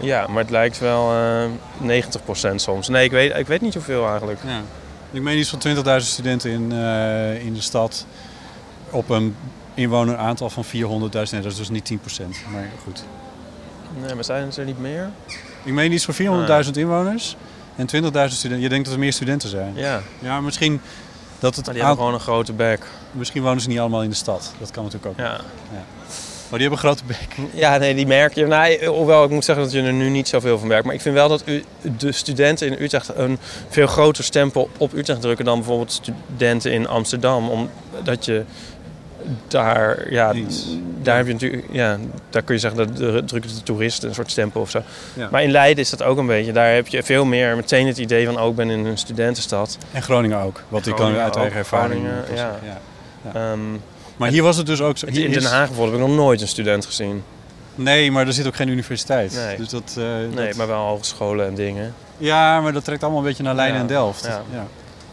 ja, maar het lijkt wel eh 90% soms. Nee, ik weet, ik weet niet hoeveel eigenlijk. Ja. Ik meen iets van 20.000 studenten in, eh, in de stad. Op een inwoneraantal van 400.000. Nee, dat is dus niet 10%. Maar goed. Nee, maar zijn het er niet meer? Ik meen iets van 400.000 inwoners. En 20.000 studenten. Je denkt dat er meer studenten zijn. Ja, Ja, misschien dat het maar die hebben gewoon een grote bek. Misschien wonen ze niet allemaal in de stad. Dat kan natuurlijk ook. Ja. Maar die hebben een grote bek. ja, nee, die merk je. Nou, hoewel ik moet zeggen dat je er nu niet zoveel van merkt. Maar ik vind wel dat u, de studenten in Utrecht een veel groter stempel op Utrecht drukken dan bijvoorbeeld studenten in Amsterdam. Omdat je daar, ja, daar heb je natuurlijk, ja, daar kun je zeggen dat de, drukken de toeristen een soort stempel of zo. Ja. Maar in Leiden is dat ook een beetje. Daar heb je veel meer meteen het idee van, oh, ik ben in een studentenstad. En Groningen ook. Wat ik kan uit eigen ook, ervaring. Groningen, ja. ja. Ehm, Maar hier was het dus ook zo. in Den Haag bijvoorbeeld heb ik nog nooit een student gezien. Nee, maar er zit ook geen universiteit. Nee. Dus dat, eh, Nee, dat- maar wel hogescholen en dingen. Ja, maar dat trekt allemaal een beetje naar Leiden Ja, en Delft. ja. Ja.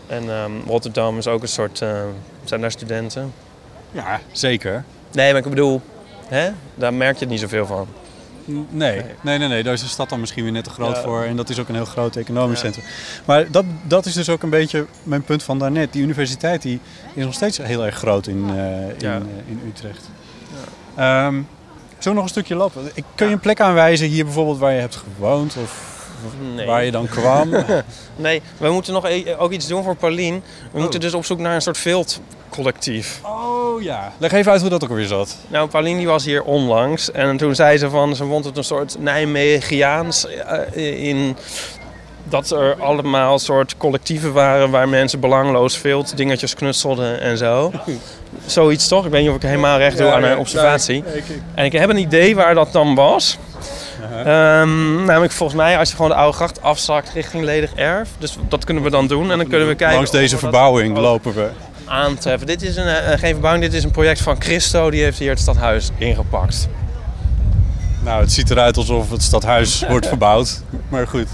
En ehm, Rotterdam is ook een soort... eh, zijn daar studenten? ja, zeker. Nee, maar ik bedoel... Hè? Daar merk je het niet zoveel van. Nee, nee, nee, nee. daar is de stad dan misschien weer net te groot Ja. voor. En dat is ook een heel groot economisch Ja. centrum. Maar dat, dat is dus ook een beetje mijn punt van daarnet. Die universiteit die is nog steeds heel erg groot in, eh, in, Ja. eh, in Utrecht. Ehm, zullen we nog een stukje lopen? Ik, kun je een plek aanwijzen hier bijvoorbeeld waar je hebt gewoond? Of Nee. waar je dan kwam? Nee, we moeten nog e- ook iets doen voor Paulien. We Oh. moeten dus op zoek naar een soort veldcollectief. oh ja. Leg even uit hoe dat ook alweer zat. Nou, Paulien die was hier onlangs. En toen zei ze van... Ze vond het een soort Nijmegiaans eh, in... Dat er allemaal soort collectieven waren waar mensen belangloos veel dingetjes knutselden en zo. Zoiets toch? Ik weet niet of ik helemaal recht doe aan haar observatie. En ik heb een idee waar dat dan was. Ehm, namelijk volgens mij als je gewoon de oude gracht afzakt richting ledig erf. Dus dat kunnen we dan doen en dan kunnen we kijken... Langs deze verbouwing lopen we. Aantreffen. Dit is een, eh, geen verbouwing, dit is een project van Christo. Die heeft hier het stadhuis ingepakt. Nou, het ziet eruit alsof het stadhuis wordt verbouwd. Maar goed,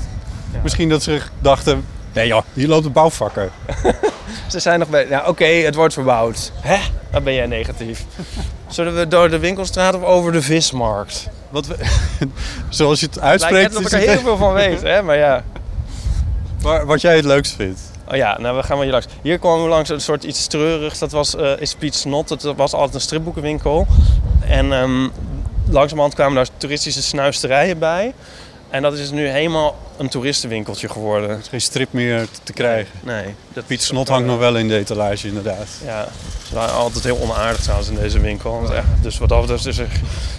misschien dat ze dachten... Nee joh, hier loopt een bouwvakker. Ze zijn nog bij... Nou, oké, het wordt verbouwd. Hè? Dan ben jij negatief. Zullen we door de winkelstraat of over de vismarkt? Wat we, zoals je het Lijkt uitspreekt, of is ik er heel veel van weet, hè? Maar ja. wat jij het leukst vindt. Oh ja, nou we gaan wel hier langs. Hier komen we langs een soort iets treurigs. Dat was eh is Piet's Not. Dat was altijd een stripboekenwinkel. En ehm langzamerhand kwamen daar toeristische snuisterijen bij. En dat is nu helemaal een toeristenwinkeltje geworden. Geen strip meer te- krijgen. Nee. Dat Piet Snot hangt nog wel in de etalage, inderdaad. Ja, ze waren altijd heel onaardig trouwens in deze winkel. Want echt, dus wat dat betreft is er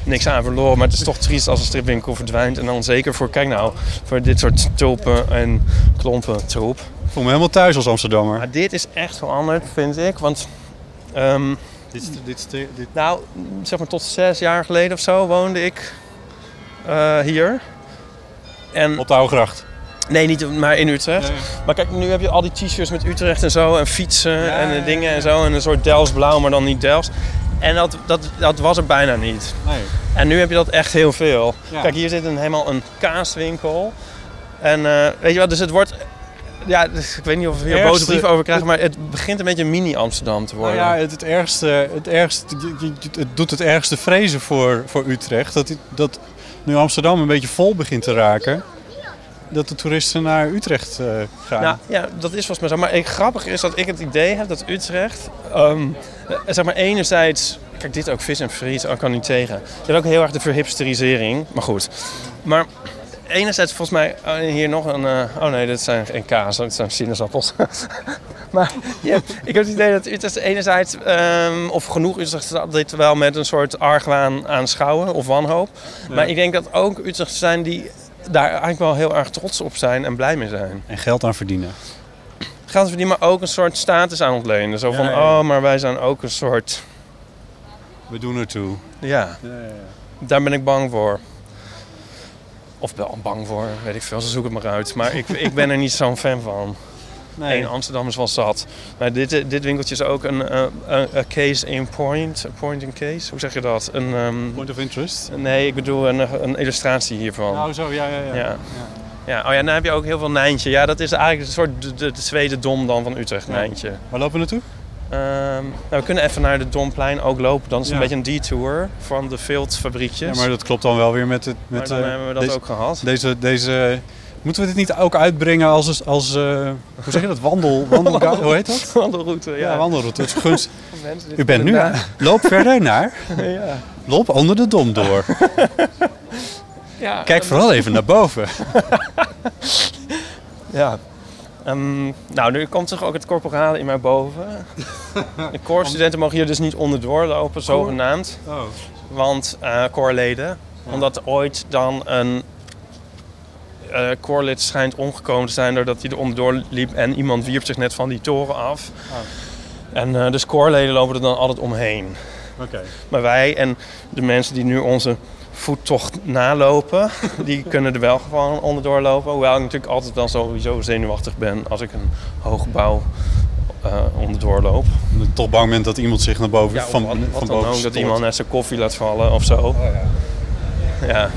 niks aan verloren. Maar het is toch triest als een stripwinkel verdwijnt. En dan zeker voor, kijk nou, voor dit soort tulpen en klompen troep. Ik voel me helemaal thuis als Amsterdammer. Maar dit is echt veranderd, vind ik. Want, ehm, Dit, is- dit, is dit, nou, zeg maar tot zes jaar geleden of zo woonde ik eh, hier. En, op de Oudegracht. nee, niet maar in Utrecht. Maar kijk, nu heb je al die t-shirts met Utrecht en zo. En fietsen en dingen en zo. En een soort Delfts blauw, maar dan niet Delfts. En dat, dat, dat was er bijna niet. Nee. En nu heb je dat echt heel veel. Ja. Kijk, hier zit een, helemaal een kaaswinkel. En eh, weet je wat, dus het wordt... Ja, dus ik weet niet of we hier Ergste- boze brieven over krijgen, maar het begint een beetje mini-Amsterdam te Nou worden. ja, het, het ergste, het, ergste het doet het ergste vrezen voor, voor Utrecht. Dat, dat nu Amsterdam een beetje vol begint te raken, dat de toeristen naar Utrecht eh, gaan. Nou, ja, dat is volgens mij zo. Maar het grappige is dat ik het idee heb dat Utrecht, ehm, eh, zeg maar enerzijds, kijk dit ook vis en friet, ik kan niet tegen. Je hebt ook heel erg de verhipsterisering, maar goed. Maar enerzijds volgens mij oh, hier nog een, eh, oh nee, dit zijn geen kaas, dit zijn sinaasappels. maar ja, ik heb het idee dat Utrecht enerzijds, ehm, of genoeg Utrecht dit wel met een soort argwaan aanschouwen of wanhoop. Maar ik denk dat ook Utrecht zijn die daar eigenlijk wel heel erg trots op zijn en blij mee zijn En geld aan verdienen. geld verdienen, maar ook een soort status aan ontlenen. Zo Ja, van, ja, ja. oh, maar wij zijn ook een soort... We doen ertoe. Ja, daar ben ik bang voor. Of wel bang voor, weet ik veel. Ze zoeken het maar uit. Maar ik, ik ben er niet zo'n fan van. Nee, Amsterdam is wel zat. Maar dit, eh, dit winkeltje is ook een eh, een- een case in point. Een point in case. Hoe zeg je dat? Een, ehm, Point of interest. nee, ik bedoel een, een illustratie hiervan. Nou, zo, ja, ja, ja. Ja. Ja, oh ja, dan heb je ook heel veel Nijntje. Ja, dat is eigenlijk een soort de, de, dom dan van Utrecht, Nijntje. Waar lopen we naartoe? Ehm, nou, we kunnen even naar de Domplein ook lopen. Dan is het Ja. een beetje een detour van de Viltfabriekjes. Ja, maar dat klopt dan wel weer met het. Maar Met, dan eh, hebben we dat deze, ook gehad. Deze, deze, moeten we dit niet ook uitbrengen als, als eh, hoe zeg je dat, wandel, wandel hoe heet dat? Wandelroute, Ja, ja. wandelroute. Het is gunst. Mensen, U bent nu. Loop verder naar. na- ja. Loop onder de dom door. Ja, Kijk vooral even naar boven. Ja. Ehm, nou, nu komt toch ook het corporale in mij boven. De koorstudenten mogen hier dus niet onderdoor lopen, zogenaamd. Oh. Want eh koorleden. Omdat ooit dan een eh koorlid schijnt omgekomen te zijn doordat hij er onderdoor liep en iemand wierp zich net van die toren af. En eh dus koorleden lopen er dan altijd omheen. Oké. Maar wij en de mensen die nu onze voettocht nalopen, die kunnen er wel gewoon onderdoor lopen. Hoewel ik natuurlijk altijd dan sowieso zenuwachtig ben als ik een hoogbouw eh onderdoor loop. Toch bang bent dat iemand zich naar boven Ja, van, wat, van boven ook, dat iemand net zijn koffie laat vallen of zo. ja.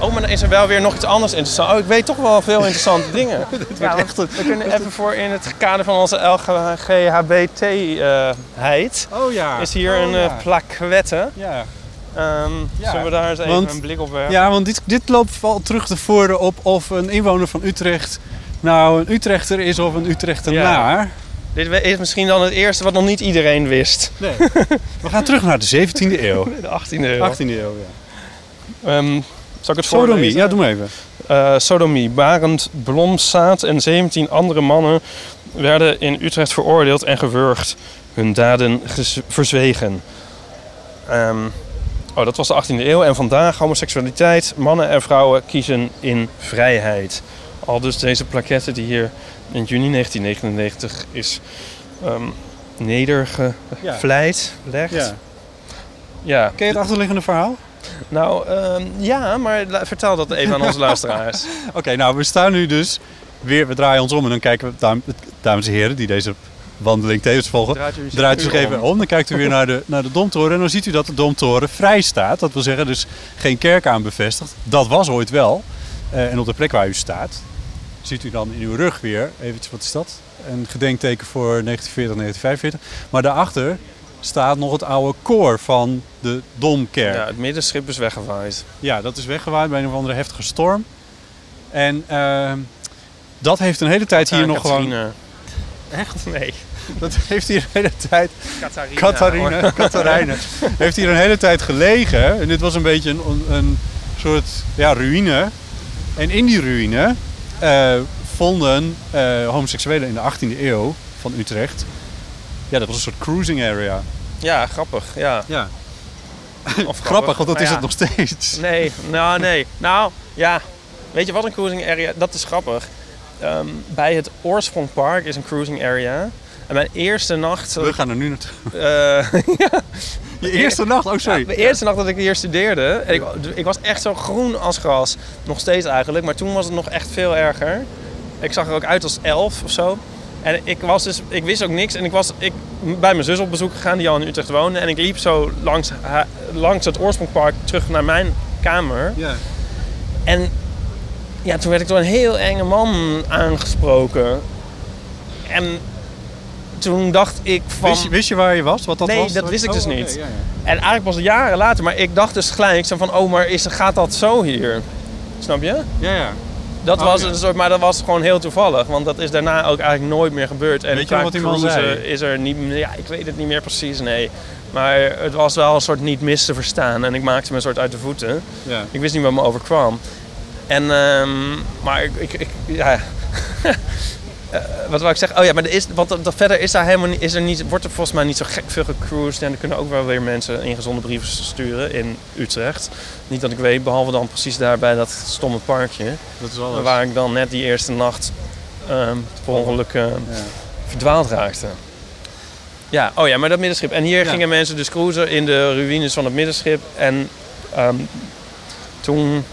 Oh, maar dan is er wel weer nog iets anders interessant. Oh, ik weet toch wel veel interessante dingen. ja, want we kunnen even voor in het kader van onze LGHBT-heid... Oh ja. is hier Oh, een ja. eh plaquette. Ja. Ehm, Ja, Zullen we daar eens even want- een blik op werpen? ja, want dit, dit loopt wel terug te voeren op of een inwoner van Utrecht nou een Utrechter is of een Utrechtenaar. Dit we- is misschien dan het eerste wat nog niet iedereen wist. Nee. We gaan terug naar de 17e eeuw. De 18e eeuw. 18e eeuw, ja. Ehm, zal ik het Sodomie, voorlezen? ja, doe maar even. Eh, sodomie. Barend Blomsaat en 17 andere mannen werden in Utrecht veroordeeld en gewurgd. Hun daden verzwegen. Ehm, oh, dat was de 18e eeuw. En vandaag homoseksualiteit. Mannen en vrouwen kiezen in vrijheid. Al dus deze plaquette die hier in juni 1999 is ehm nedergevleid. Gelegd. Ja. ja. Ken je het achterliggende verhaal? Nou, ehm, ja, maar vertel dat even aan onze luisteraars. Oké, nou we staan nu dus weer, we draaien ons om en dan kijken we, dam- dames en heren die deze wandeling tevens volgen, Draait u zich draait u nu zich even om. Dan kijkt u weer naar de, naar de Domtoren en dan ziet u dat de Domtoren vrij staat. Dat wil zeggen dus geen kerk aan bevestigd. Dat was ooit wel. Eh, en op de plek waar u staat, ziet u dan in uw rug weer, eventjes, wat is dat? Een gedenkteken voor 1940, 1945. Maar daarachter staat nog het oude koor van de Domkerk. Ja, het middenschip is weggewaaid. Ja, dat is weggewaaid bij een of andere heftige storm. En ehm, dat heeft een hele tijd hier nog gewoon... Echt? Nee, Dat heeft hier de hele tijd... Catharina. Catharina, Catharijne. heeft hier een hele tijd gelegen. En dit was een beetje een, een soort ja, ruïne. En in die ruïne eh, vonden eh, homoseksuelen in de 18e eeuw van Utrecht... Ja, dat was een soort cruising area. Ja, grappig. Ja. Ja. Of Grappig, want dat is ja. het nog steeds. Nee, nou nee. Nou, ja. Weet je wat een cruising area... Dat is grappig. Ehm, bij het Oorsprong Park is een cruising area. En mijn eerste nacht... We gaan er nu naartoe. eh, Je eerste nacht? Oh, sorry. Ja, de eerste nacht dat ik hier studeerde, en ik, ik was echt zo groen als gras. Nog steeds eigenlijk, maar toen was het nog echt veel erger. Ik zag er ook uit als elf of zo. En ik, was dus, ik wist ook niks. En ik was ik, bij mijn zus op bezoek gegaan, die al in Utrecht woonde. En ik liep zo langs, langs het oorsprongpark terug naar mijn kamer. Ja. En ja, toen werd ik door een heel enge man aangesproken. En toen dacht ik van... Wist, je, wist je waar je was? Wat dat Nee, was? dat wist ik dus Oh, niet. ja, ja. En eigenlijk pas jaren later, maar ik dacht dus gelijk zo van, oh, maar is, gaat dat zo hier? Snap je? Ja, ja. Dat Oh, was ja. een soort, maar dat was gewoon heel toevallig, want dat is daarna ook eigenlijk nooit meer gebeurd. En Weet je wat zei? is er niet, meer- ja, ik weet het niet meer precies, nee. Maar het was wel een soort niet mis te verstaan en ik maakte me een soort uit de voeten. ja. Ik wist niet wat me overkwam. En, ehm, maar ik, ik, ik- ja. Eh, wat wou ik zeggen? Oh ja, maar er is, want dat, verder is daar helemaal niet, is er niet, wordt er volgens mij niet zo gek veel gecruised. En er kunnen ook wel weer mensen ingezonde brieven sturen in Utrecht. Niet dat ik weet, behalve dan precies daar bij dat stomme parkje. Dat is alles. Waar ik dan net die eerste nacht ehm per ongeluk eh, verdwaald raakte. Ja, oh ja, maar dat middenschip. En hier Ja. gingen mensen dus cruisen in de ruïnes van het middenschip. En ehm, toen...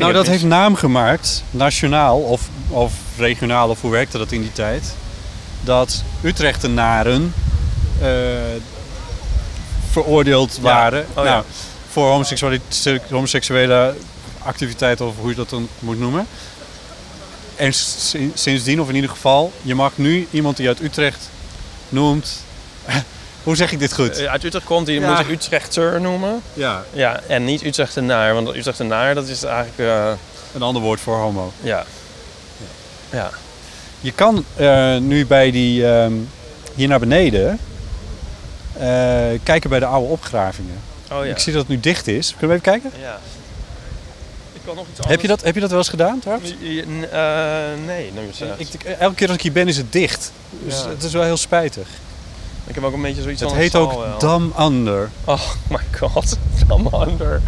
Nou, dat mis. heeft naam gemaakt, nationaal of, of regionaal, of hoe werkte dat in die tijd? Dat Utrechtenaren eh, veroordeeld Ja. waren Oh, ja. nou, voor homoseksuele, activiteiten, of hoe je dat dan moet noemen. En sindsdien, of in ieder geval, je mag nu iemand die uit Utrecht noemt. Hoe zeg ik dit goed? Eh, Uit Utrecht komt, die Ja. moet ik Utrechter noemen. Ja, Ja, en niet Utrechtenaar. Want Utrechtenaar, dat is eigenlijk... eh, een ander woord voor homo. ja. Ja. Je kan eh, nu bij die, ehm, hier naar beneden, eh, kijken bij de oude opgravingen. Oh ja. Ik zie dat het nu dicht is. Kunnen we even kijken? Ja. Ik kan nog iets Heb je, dat, heb je dat wel eens gedaan trouwens? Eh, nee, noem je het zegt. Ik, ik- elke keer als ik hier ben is het dicht. Dus Ja. het is wel heel spijtig. Ik heb ook een beetje zoiets Het heet ook wel. Dam Under. Oh my god, come under.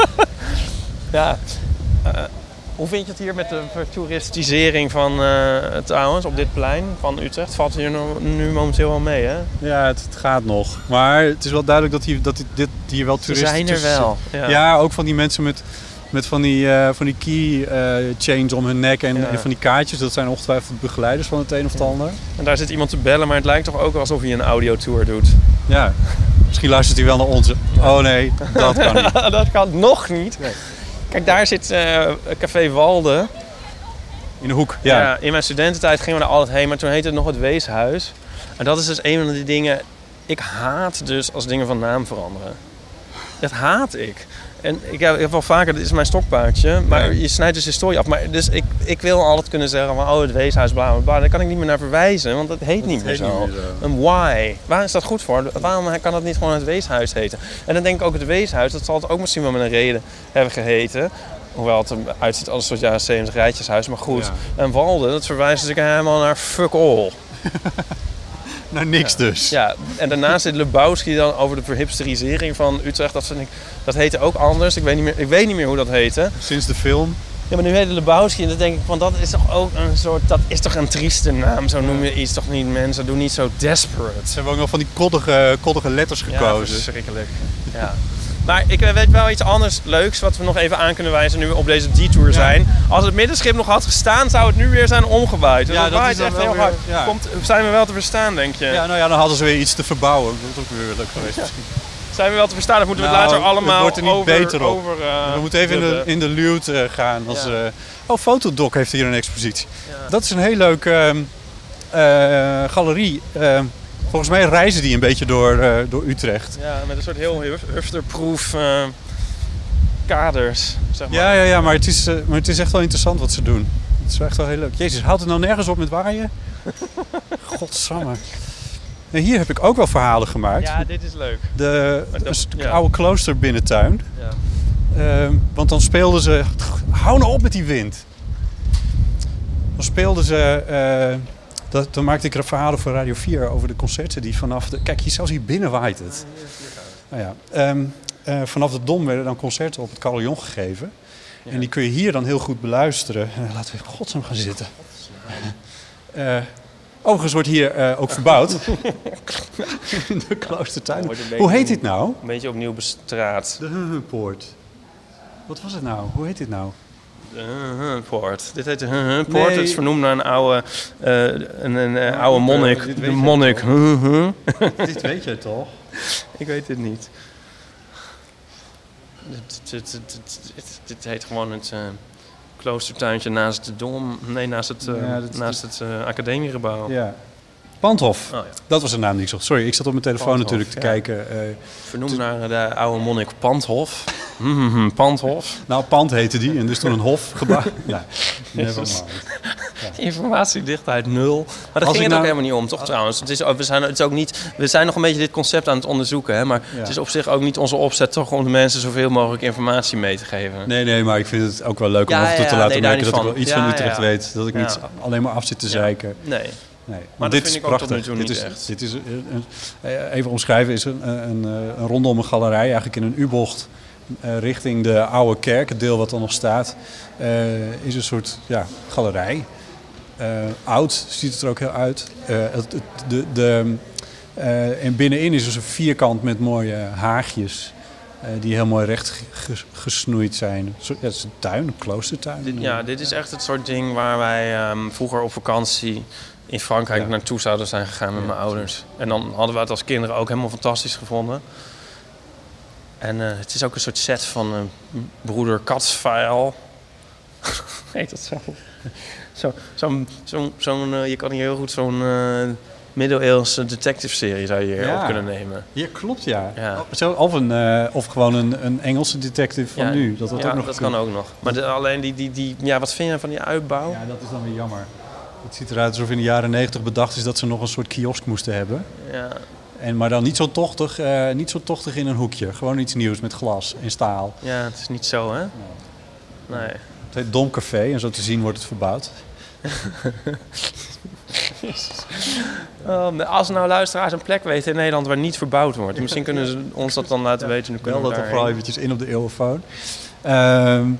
ja. eh, hoe vind je het hier met de vertoeristisering van eh trouwens op dit plein van Utrecht? Valt hier nu, nu momenteel wel mee, hè? Ja, het, het gaat nog. Maar het is wel duidelijk dat hier, dat dit- hier wel toeristen zijn er wel. Ja. ook van die mensen met, met van die, eh, van die key eh, chains om hun nek en, van die kaartjes. Dat zijn ongetwijfeld begeleiders van het een of het ander. En daar zit iemand te bellen, maar het lijkt toch ook alsof hij een audiotour doet. Ja. Misschien luistert hij wel naar onze. Oh nee, dat kan niet. dat kan nog niet. Nee. Kijk, daar zit eh, Café Walde. In de hoek. Ja. Ja. in mijn studententijd gingen we daar altijd heen, maar toen heette het nog het Weeshuis. En dat is dus een van die dingen. Ik haat dus als dingen van naam veranderen. Dat haat ik. En ik heb, ik heb wel vaker, dit is mijn stokpaardje, maar Ja. je snijdt dus historie af. Maar dus ik, ik wil altijd kunnen zeggen van, oh het Weeshuis, bla bla bla. Daar kan ik niet meer naar verwijzen, want dat heet niet meer heet zo. niet meer zo. Een why. Waar is dat goed voor? Waarom kan dat niet gewoon het Weeshuis heten? En dan denk ik ook het Weeshuis, dat zal het ook misschien wel met een reden hebben geheten. Hoewel het eruit ziet als een soort jaren 70 rijtjeshuis, maar goed. Ja. En Walden, dat verwijst dus ik helemaal naar fuck all. Nou, niks dus. Ja, en daarnaast zit Lebowski dan over de verhipsterisering van Utrecht. Dat, vind ik, dat heette ook anders. Ik weet, niet meer, ik weet niet meer hoe dat heette. Sinds de film. Ja, maar nu heet het Lebowski en dan denk ik van dat is toch ook een soort, dat is toch een trieste naam. Zo noem je iets toch niet mensen, doe niet zo desperate. Ze hebben ook nog van die koddige, koddige letters Ja, gekozen. verschrikkelijk. Ja. Maar ik weet wel iets anders leuks wat we nog even aan kunnen wijzen nu we op deze detour zijn. Als het middenschip nog had gestaan, zou het nu weer zijn omgewaaid. Dus Ja, dat is echt heel weer- hard. ja. Komt, zijn we wel te verstaan, denk je? ja, nou ja, dan hadden ze weer iets te verbouwen. Dat is ook weer leuk geweest misschien. Zijn we wel te verstaan of moeten we Nou, het later het allemaal wordt er niet over, beter op. over eh, We moeten even in de, in de luwt eh, gaan. Als, Ja. eh, oh, Fotodoc heeft hier een expositie. Dat is een heel leuk ehm, eh, galerie. Volgens mij reizen die een beetje door, eh, door Utrecht. Ja, met een soort heel huf- hufterproof eh, kaders, zeg maar. Ja, ja, ja maar, het is, eh, maar het is echt wel interessant wat ze doen. Het is echt wel heel leuk. Jezus, houdt het nou nergens op met waaien? Godsamme. En hier heb ik ook wel verhalen gemaakt. Ja, dit is leuk. De, dat- ja. oude klooster binnentuin. Ja. Ehm, want dan speelden ze... Hou nou op met die wind. Dan speelden ze... dat, dan maakte ik er verhalen voor Radio 4 over de concerten die vanaf de... Kijk, hier, zelfs hier binnen waait het. Nou ja, ehm, eh, vanaf de Dom werden dan concerten op het carillon gegeven. En die kun je hier dan heel goed beluisteren. Eh, laten we in godsnaam gaan zitten. Eh, overigens wordt hier eh, ook verbouwd. In de kloostertuin. Hoe heet dit nou? Een beetje opnieuw bestraat. De Poort. Wat was het nou? Hoe heet dit nou? Poort. Dit heet de Poort. Nee. Het is vernoemd naar een oude, eh, een, een, eh, oude dit monnik. weet De je monnik. dit weet jij toch? Ik weet het niet. Dit, dit, dit, dit, heet gewoon het eh, kloostertuintje naast de dom. Nee, naast het, eh, Ja, naast het eh, academiegebouw. Ja. Pandhof. Oh, ja. Dat was de naam die ik zocht. Sorry, ik zat op mijn telefoon natuurlijk te ja. kijken. eh, Vernoemd naar de oude monnik Pandhof. Mhm, Pandhof. nou, Pand heette die en dus toen een hof gebouwd. nou, mind. Informatiedichtheid nul. Maar daar Als ging het nou- ook helemaal niet om, toch trouwens? Het is, we, zijn, het is ook niet, we zijn nog een beetje dit concept aan het onderzoeken. Hè? Maar Ja. het is op zich ook niet onze opzet toch om de mensen zoveel mogelijk informatie mee te geven. Nee, nee, maar ik vind het ook wel leuk om Ja, af en toe ja, te ja, laten nee, merken dat ik wel iets van. Ja, Utrecht ja. weet. Dat ik niet Ja. alleen maar af zit te Ja. zeiken. Nee. Nee, dat dit vind is ik ook tot prachtig. nu toe dit niet is, echt. Dit is een, een- eh, even omschrijven is een, een, eh, een rondom een galerij, eigenlijk in een U-bocht eh, richting de oude kerk, het deel wat er nog staat, eh, is een soort ja, galerij. Eh, oud ziet het er ook heel uit. Eh, het, het- de, de, eh, en binnenin is dus een vierkant met mooie haagjes. eh, die heel mooi recht ge- gesnoeid zijn. Ja, het is een tuin, een kloostertuin. Dit, ja, dit is echt het soort ding waar wij ehm, vroeger op vakantie in Frankrijk Ja. naartoe zouden zijn gegaan met Ja, mijn ouders. En dan hadden we het als kinderen ook helemaal fantastisch gevonden. En eh, het is ook een soort set van eh, broeder Katsfile. Heet dat zo? Zo, zo'n, zo'n, zo'n, eh, je kan hier heel goed zo'n middeleeuwse detective-serie zou je hier Ja. op kunnen nemen. Ja, klopt ja. Ja. Zo, of, een, eh, of gewoon een, een Engelse detective van Ja, nu. Dat had ja, ook nog dat kan ook nog. Maar de- alleen die, die, die, ja, wat vind je van die uitbouw? Ja, dat is dan weer jammer. Het ziet eruit alsof in de jaren negentig bedacht is dat ze nog een soort kiosk moesten hebben. Ja, En, maar dan niet zo, tochtig, eh, niet zo tochtig in een hoekje. Gewoon iets nieuws met glas en staal. ja, het is niet zo, hè? Nee. Het heet Dom Café en zo te zien wordt het verbouwd. Oh, als nou luisteraars een plek weten in Nederland waar niet verbouwd wordt, misschien kunnen ze ons dat dan laten weten. Dan kunnen we dat toch daarheen. vooral eventjes in op de eeuwenfoon. Ehm,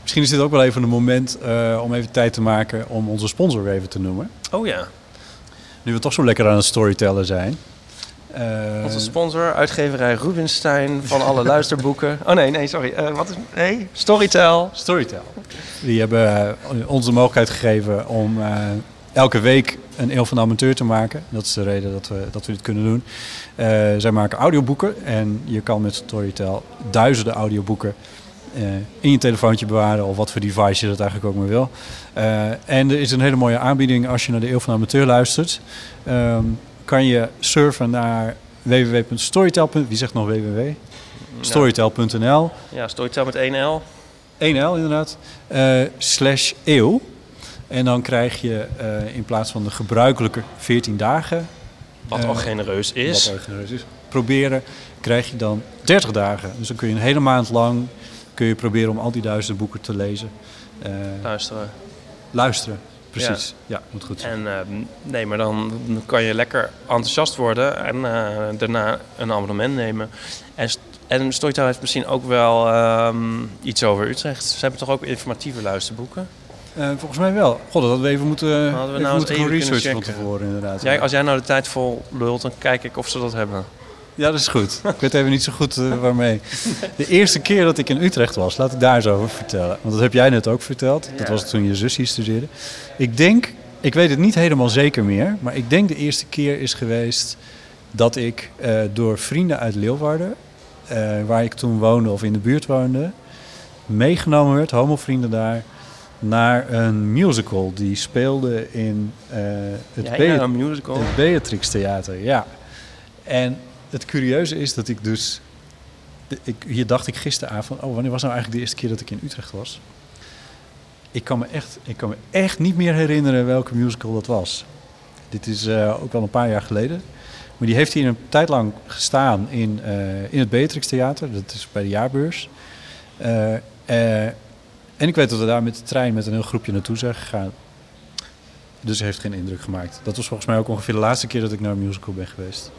misschien is dit ook wel even een moment eh, om even tijd te maken om onze sponsor weer even te noemen. Oh ja, Nu we toch zo lekker aan het storytellen zijn. Eh, onze sponsor, uitgeverij Rubinstein van alle luisterboeken. Oh nee, nee, sorry. Eh, wat is. Nee, Storytel. Storytel. Die hebben ons de mogelijkheid gegeven om elke week een eeuw van de amateur te maken. Dat is de reden dat we, dat we dit kunnen doen. Zij maken audioboeken en je kan met Storytel duizenden audioboeken in je telefoontje bewaren of wat voor device je dat eigenlijk ook maar wil. Eh, en er is een hele mooie aanbieding als je naar de eeuw van amateur luistert. Ehm, kan je surfen naar www.storytel. Wie zegt nog www? Storytel.nl. Ja, Storytel met 1L. 1L inderdaad, eh, slash eeuw. En dan krijg je eh, in plaats van de gebruikelijke 14 dagen, Wat Eh, al genereus is. wat erg genereus is, proberen, krijg je dan 30 dagen. Dus dan kun je een hele maand lang kun je proberen om al die duizenden boeken te lezen. Eh, Luisteren. luisteren, precies. Ja, moet goed zijn. En ehm, nee, maar dan kan je lekker enthousiast worden en eh, daarna een abonnement nemen. En, st- en Storytel heeft misschien ook wel ehm, iets over Utrecht. Ze hebben toch ook informatieve luisterboeken? Eh, volgens mij wel. God, dat hadden we even moeten, even we nou eens moeten even researchen van tevoren inderdaad. Jij, als jij nou de tijd vol lult, dan kijk ik of ze dat hebben. Ja, dat is goed. Ik weet even niet zo goed eh, waarmee. De eerste keer dat ik in Utrecht was, laat ik daar eens over vertellen. Want dat heb jij net ook verteld. Dat was toen je zus hier studeerde. Ik denk, ik weet het niet helemaal zeker meer, maar ik denk de eerste keer is geweest dat ik eh, door vrienden uit Leeuwarden, eh, waar ik toen woonde of in de buurt woonde, meegenomen werd, homofrienden daar, naar een musical die speelde in eh, het Ja, ja, een musical. het Beatrix Theater, ja. En het curieuze is dat ik dus... Ik, hier dacht ik gisteravond... Oh, wanneer was nou eigenlijk de eerste keer dat ik in Utrecht was? Ik kan me echt, ik kan me echt niet meer herinneren welke musical dat was. Dit is eh, ook wel een paar jaar geleden. Maar die heeft hier een tijd lang gestaan in, eh, in het Beatrix Theater. Dat is bij de jaarbeurs. Eh, en ik weet dat we daar met de trein met een heel groepje naartoe zijn gegaan. Dus heeft geen indruk gemaakt. Dat was volgens mij ook ongeveer de laatste keer dat ik naar een musical ben geweest.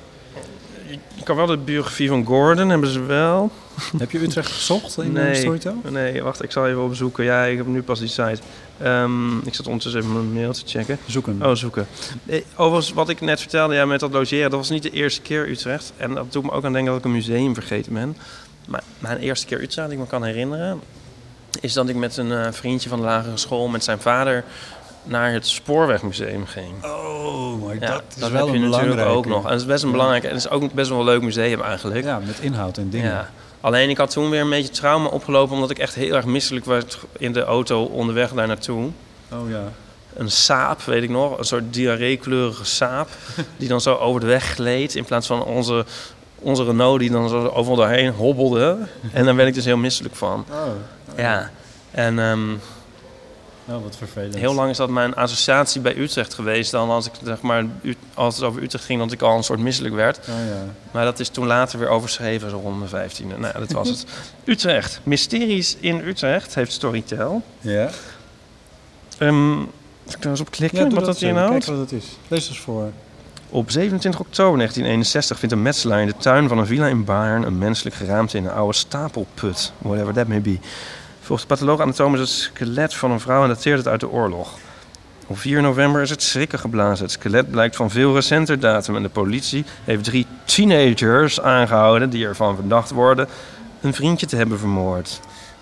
Ik kan wel de biografie van Gordon, hebben ze wel. Heb je Utrecht gezocht in Nee. nee. Storytel? Nee, wacht, ik zal even opzoeken. Ja, ik heb nu pas die site. Ehm, ik zat ondertussen even mijn mail te checken. Zoek hem. Oh, zoeken. Eh, Overigens, wat ik net vertelde ja, met dat logeren, dat was niet de eerste keer Utrecht. En dat doet me ook aan denken dat ik een museum vergeten ben. Maar mijn eerste keer Utrecht, die ik me kan herinneren, is dat ik met een eh, vriendje van de lagere school met zijn vader naar het Spoorwegmuseum ging. Oh, maar Ja, dat is dat wel heb je een natuurlijk belangrijke. ook nog. En het is best een belangrijk en het is ook best wel een leuk museum eigenlijk. Ja, met inhoud en dingen. Ja. Alleen ik had toen weer een beetje trauma opgelopen omdat ik echt heel erg misselijk werd in de auto onderweg daar naartoe. Oh ja. Een saap, weet ik nog, een soort diarreekleurige saap die dan zo over de weg gleed in plaats van onze, onze Renault die dan zo overal doorheen hobbelde. En daar werd ik dus heel misselijk van. Oh, Ja. En ehm, oh wat vervelend. heel lang is dat mijn associatie bij Utrecht geweest. Dan als ik zeg maar, als het over Utrecht ging, dat ik al een soort misselijk werd. Oh ja. Maar dat is toen later weer overschreven, zo rond mijn vijftiende. Nou, dat was het. Utrecht. Mysteries in Utrecht heeft Storytel. Ja? Zal ik daar eens op klikken, Ja, wat dat even. inhoudt? Kijk wat het is. Lees eens voor. Op 27 oktober 1961 vindt een metselaar in de tuin van een villa in Baarn een menselijk geraamte in een oude stapelput. Whatever that may be. Volgens de patholoog anatoom is het skelet van een vrouw en dateert het uit de oorlog. Op 4 november is het schrikken geblazen. Het skelet blijkt van veel recenter datum en de politie heeft drie teenagers aangehouden die ervan verdacht worden een vriendje te hebben vermoord.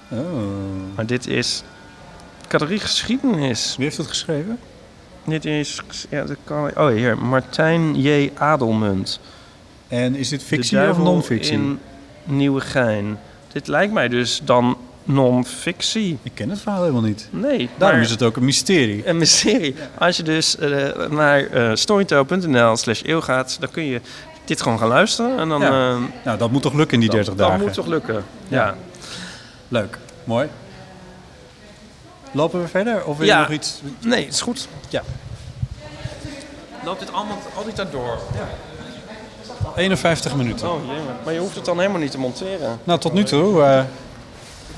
Oh. Maar dit is categorie geschiedenis. Wie heeft het geschreven? Dit is, ja, dat kan, oh hier, Martijn J. Adelmunt. En is dit fictie of non-fictie? in Nieuwegein. Dit lijkt mij dus dan non-fictie. Ik ken het verhaal helemaal niet. Nee, Daarom maar is het ook een mysterie. een mysterie. Als je dus eh, naar eh storytel.nl slash eeuw gaat, dan kun je dit gewoon gaan luisteren. En dan, Ja. eh, Nou, dat moet toch lukken in die 30 dat, dagen? dat moet toch lukken. Ja. Leuk. Mooi. Lopen we verder? Of wil Ja. je nog iets? Nee, het is goed. Ja. Loopt dit allemaal altijd daardoor? 51 minuten. Oh jee, maar je hoeft het dan helemaal niet te monteren. Nou, tot nu toe.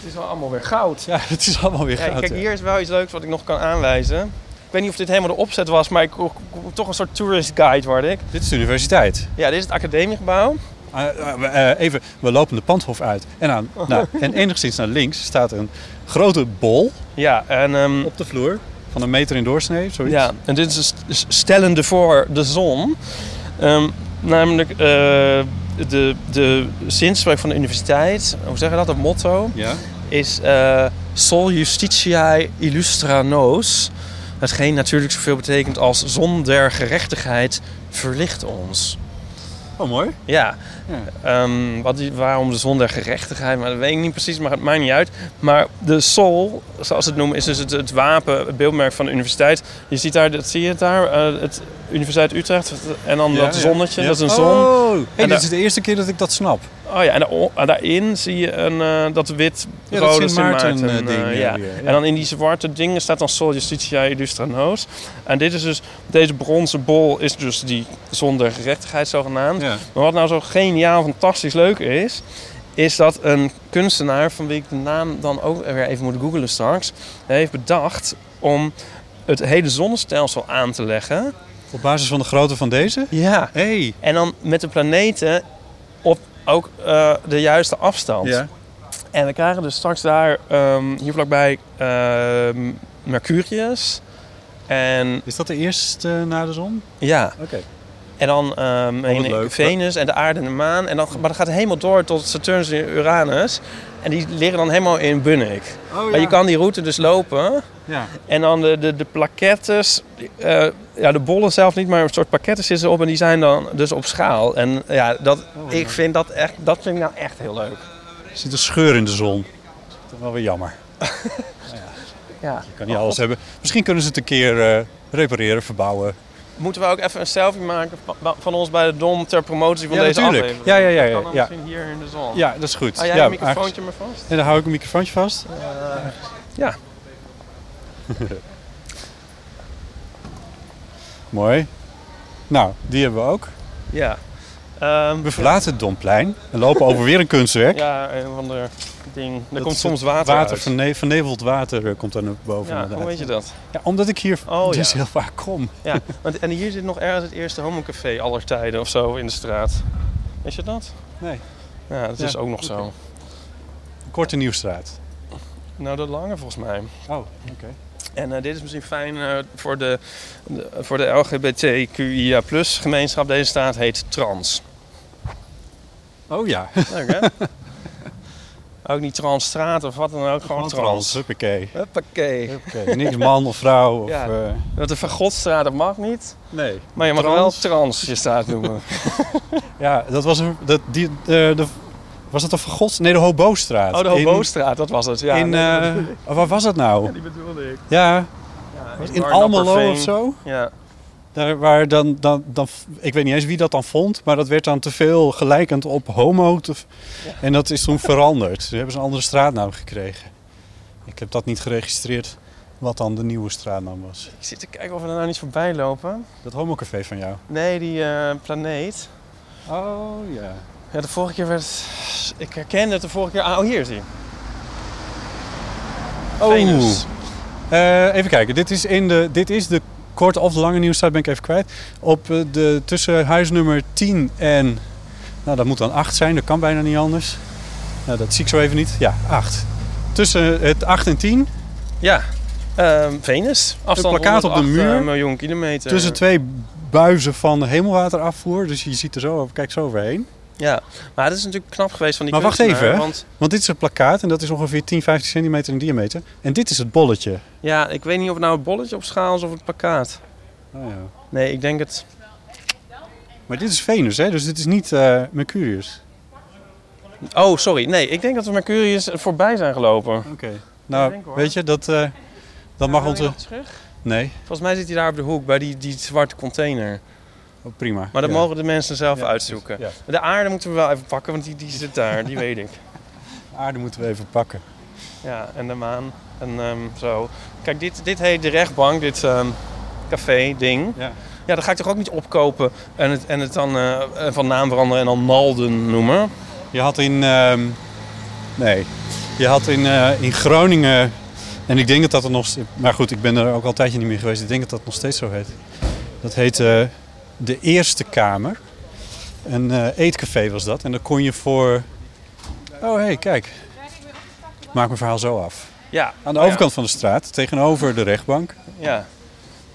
Het is wel allemaal weer goud. ja, het is allemaal weer goud. kijk, ja. hier is wel iets leuks wat ik nog kan aanwijzen. Ik weet niet of dit helemaal de opzet was, maar ik, toch een soort tourist guide word ik. Dit is de universiteit. Ja, dit is het academiegebouw. Eh, we- eh, even, we lopen de pandhof uit. En, aan, nou, en enigszins naar links staat een grote bol Ja, en, ehm, op de vloer. Van een meter in doorsnee, zoiets. ja, en dit is stellende voor de zon. Ehm, namelijk eh, de, de zinspreuk van de universiteit, hoe zeg je dat, het motto, Ja? is eh, Sol justitiae illustra nos. Hetgeen natuurlijk zoveel betekent als zon der gerechtigheid verlicht ons. Oh, mooi. Ja, Ja. Ehm, wat waarom de zon der gerechtigheid, maar dat weet ik niet precies, maar het maakt niet uit. Maar de sol, zoals ze het noemen, is dus het, het wapen, het beeldmerk van de universiteit. Je ziet daar, dat zie je het daar, eh, het Universiteit Utrecht. En dan dat zonnetje, dat is een zon. Oh, hey, dit daar- is de eerste keer dat ik dat snap. Oh ja, en, daar- en daarin zie je een, eh, dat wit Ja, dat rode Sint Maarten, Sint Maarten, eh, ding, eh, ja, ja. weer, ja. En dan in die zwarte dingen staat dan Sol Justitia Illustra Nos. En dit is dus, deze bronzen bol is dus die zonder gerechtigheid zogenaamd. Ja. Maar wat nou zo geniaal, fantastisch leuk is, is dat een kunstenaar, van wie ik de naam dan ook weer even moet googlen straks, heeft bedacht om het hele zonnestelsel aan te leggen. Op basis van de grootte van deze? Ja. Hey. En dan met de planeten op ook eh, de juiste afstand. Ja. En we krijgen dus straks daar, ehm, hier vlakbij, ehm, Mercurius. En Is dat de eerste na de zon? ja, Oké. en dan leuk. Venus en de aarde en de maan. En dan, maar dat gaat helemaal door tot Saturnus en Uranus. En die liggen dan helemaal in Bunnik. Oh, Maar je kan die route dus lopen. Ja. En dan de, de, de plaquettes, eh, ja, de bollen zelf niet, maar een soort pakketten zitten erop en die zijn dan dus op schaal. En ja, dat, ik vind dat echt, dat vind ik nou echt heel leuk. Er zit een scheur in de zon. Dat is wel weer jammer. Ja. Je kan niet alles hebben. Misschien kunnen ze het een keer eh, repareren, verbouwen. Moeten we ook even een selfie maken van, van ons bij de Dom ter promotie van Ja, deze natuurlijk. aflevering? Ja, ja, ja, ja, ja. misschien hier in de zon. Ja, dat is goed. Hou jij ja, een microfoontje maar vast? En dan hou ik een microfoontje vast. Ja. Mooi. Nou, die hebben we ook. Ja. Ehm, We verlaten het Domplein en lopen over weer een kunstwerk. ja, een of ander ding. Er Dat komt soms water, water uit. verne- verneveld water eh, komt naar boven. Ja, hoe weet je dat? Ja, omdat ik hier Oh, dus ja. heel vaak kom. Ja, want, en hier zit nog ergens het eerste homocafé aller tijden of zo in de straat. Weet je dat? Nee. Ja, dat Ja, is ook nog zo. Korte Nieuwstraat. Nou, dat lange volgens mij. Oh, oké. En eh, dit is misschien fijn eh, voor, de, de, voor de LGBTQIA gemeenschap. Deze staat heet trans. Oh ja. Leuk hè? ook niet transstraat of wat dan ook, gewoon trans. Huppakee. Huppakee. Huppakee. Niks man of vrouw. Of, Ja. eh, Dat de Vergodstraat, dat mag niet. nee. Maar je mag Trans. wel trans je staat noemen. Ja, dat was een... Dat, die, de, de, was dat de Vergods? Nee, de Hobostraat. Oh, de In- Hobostraat, dat was het. Ja, in, eh, oh, waar was dat nou? die bedoelde ik. Ja, Ja, in Bar Almelo of zo? Ja. Daar, waar dan, dan, dan, ik weet niet eens wie dat dan vond, maar dat werd dan te veel gelijkend op homo. te- En dat is toen veranderd. Toen hebben ze een andere straatnaam gekregen. Ik heb dat niet geregistreerd, wat dan de nieuwe straatnaam was. Ik zit te kijken of we er nou niet voorbij lopen. Dat homocafé van jou. Nee, die eh, planeet. Oh ja. Ja, de vorige keer werd... Ik herkende het de vorige keer... Ah, oh, hier is hij. Venus. Eh, even kijken, dit is, in de, dit is de korte of de lange nieuwsstraat, ben ik even kwijt. Op eh, de, tussen huisnummer 10 en, nou dat moet dan 8 zijn, dat kan bijna niet anders. Nou, dat zie ik zo even niet. Ja, 8. Tussen het 8 en 10, Ja, ehm, Venus. Afstand plakkaat op de 108, muur. eh, miljoen kilometer. tussen twee buizen van hemelwaterafvoer. Dus je ziet er zo kijk zo overheen. Ja, maar het is natuurlijk knap geweest van die Maar wacht even. Want Want dit is een plakkaat en dat is ongeveer 10, 15 centimeter in diameter. En dit is het bolletje. ja, ik weet niet of het nou het bolletje op schaal is of het plakkaat. Oh, ja. Nee, ik denk het... Maar dit is Venus, hè? dus dit is niet eh, Mercurius. Oh, sorry. Nee, ik denk dat we Mercurius voorbij zijn gelopen. Oké. Nou, denk weet je, dat, eh, dat mag onze... terug? Nee, Volgens mij zit hij daar op de hoek bij die, die zwarte container. Oh, prima. Maar dat Ja. mogen de mensen zelf Ja, uitzoeken. De aarde moeten we wel even pakken, want die, die zit daar, die weet ik. Ja. Aarde moeten we even pakken. Ja, en de maan. En ehm, zo. Kijk, dit, dit heet de rechtbank, dit ehm, café-ding. Ja. Ja, dan ga ik toch ook niet opkopen en het, en het dan eh, van naam veranderen en dan Nalden noemen. Je had in... ehm, nee. Je had in, eh, in Groningen... En ik denk dat dat er nog... Maar goed, ik ben er ook al een tijdje niet meer geweest. Ik denk dat dat nog steeds zo heet. Dat heet eh, de Eerste Kamer. Een eh, eetcafé was dat. En dan kon je voor... Oh, hé, hey, kijk. Ik maak mijn verhaal zo af. Ja. Aan de oh overkant van de straat, tegenover de rechtbank. Ja.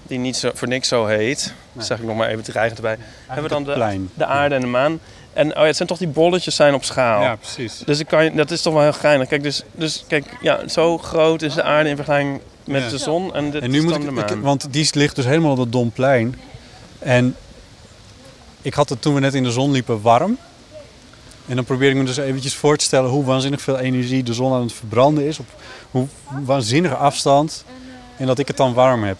Die niet zo, voor niks zo heet. Zeg ik nog maar even dreigend erbij. Hebben we dan de, plein. de aarde en de maan. En oh ja, het zijn toch die bolletjes zijn op schaal. Ja, precies. Dus ik kan, je- dat is toch wel heel geinig. Kijk, dus, dus kijk, ja, zo groot is de aarde in vergelijking met Ja. de zon. En dit En nu is moet ik, de maan. ik- want die ligt dus helemaal op het Domplein. En ik had het toen we net in de zon liepen warm. En dan probeer ik me dus eventjes voor te stellen hoe waanzinnig veel energie de zon aan het verbranden is. Op hoe waanzinnige afstand. En dat ik het dan warm heb.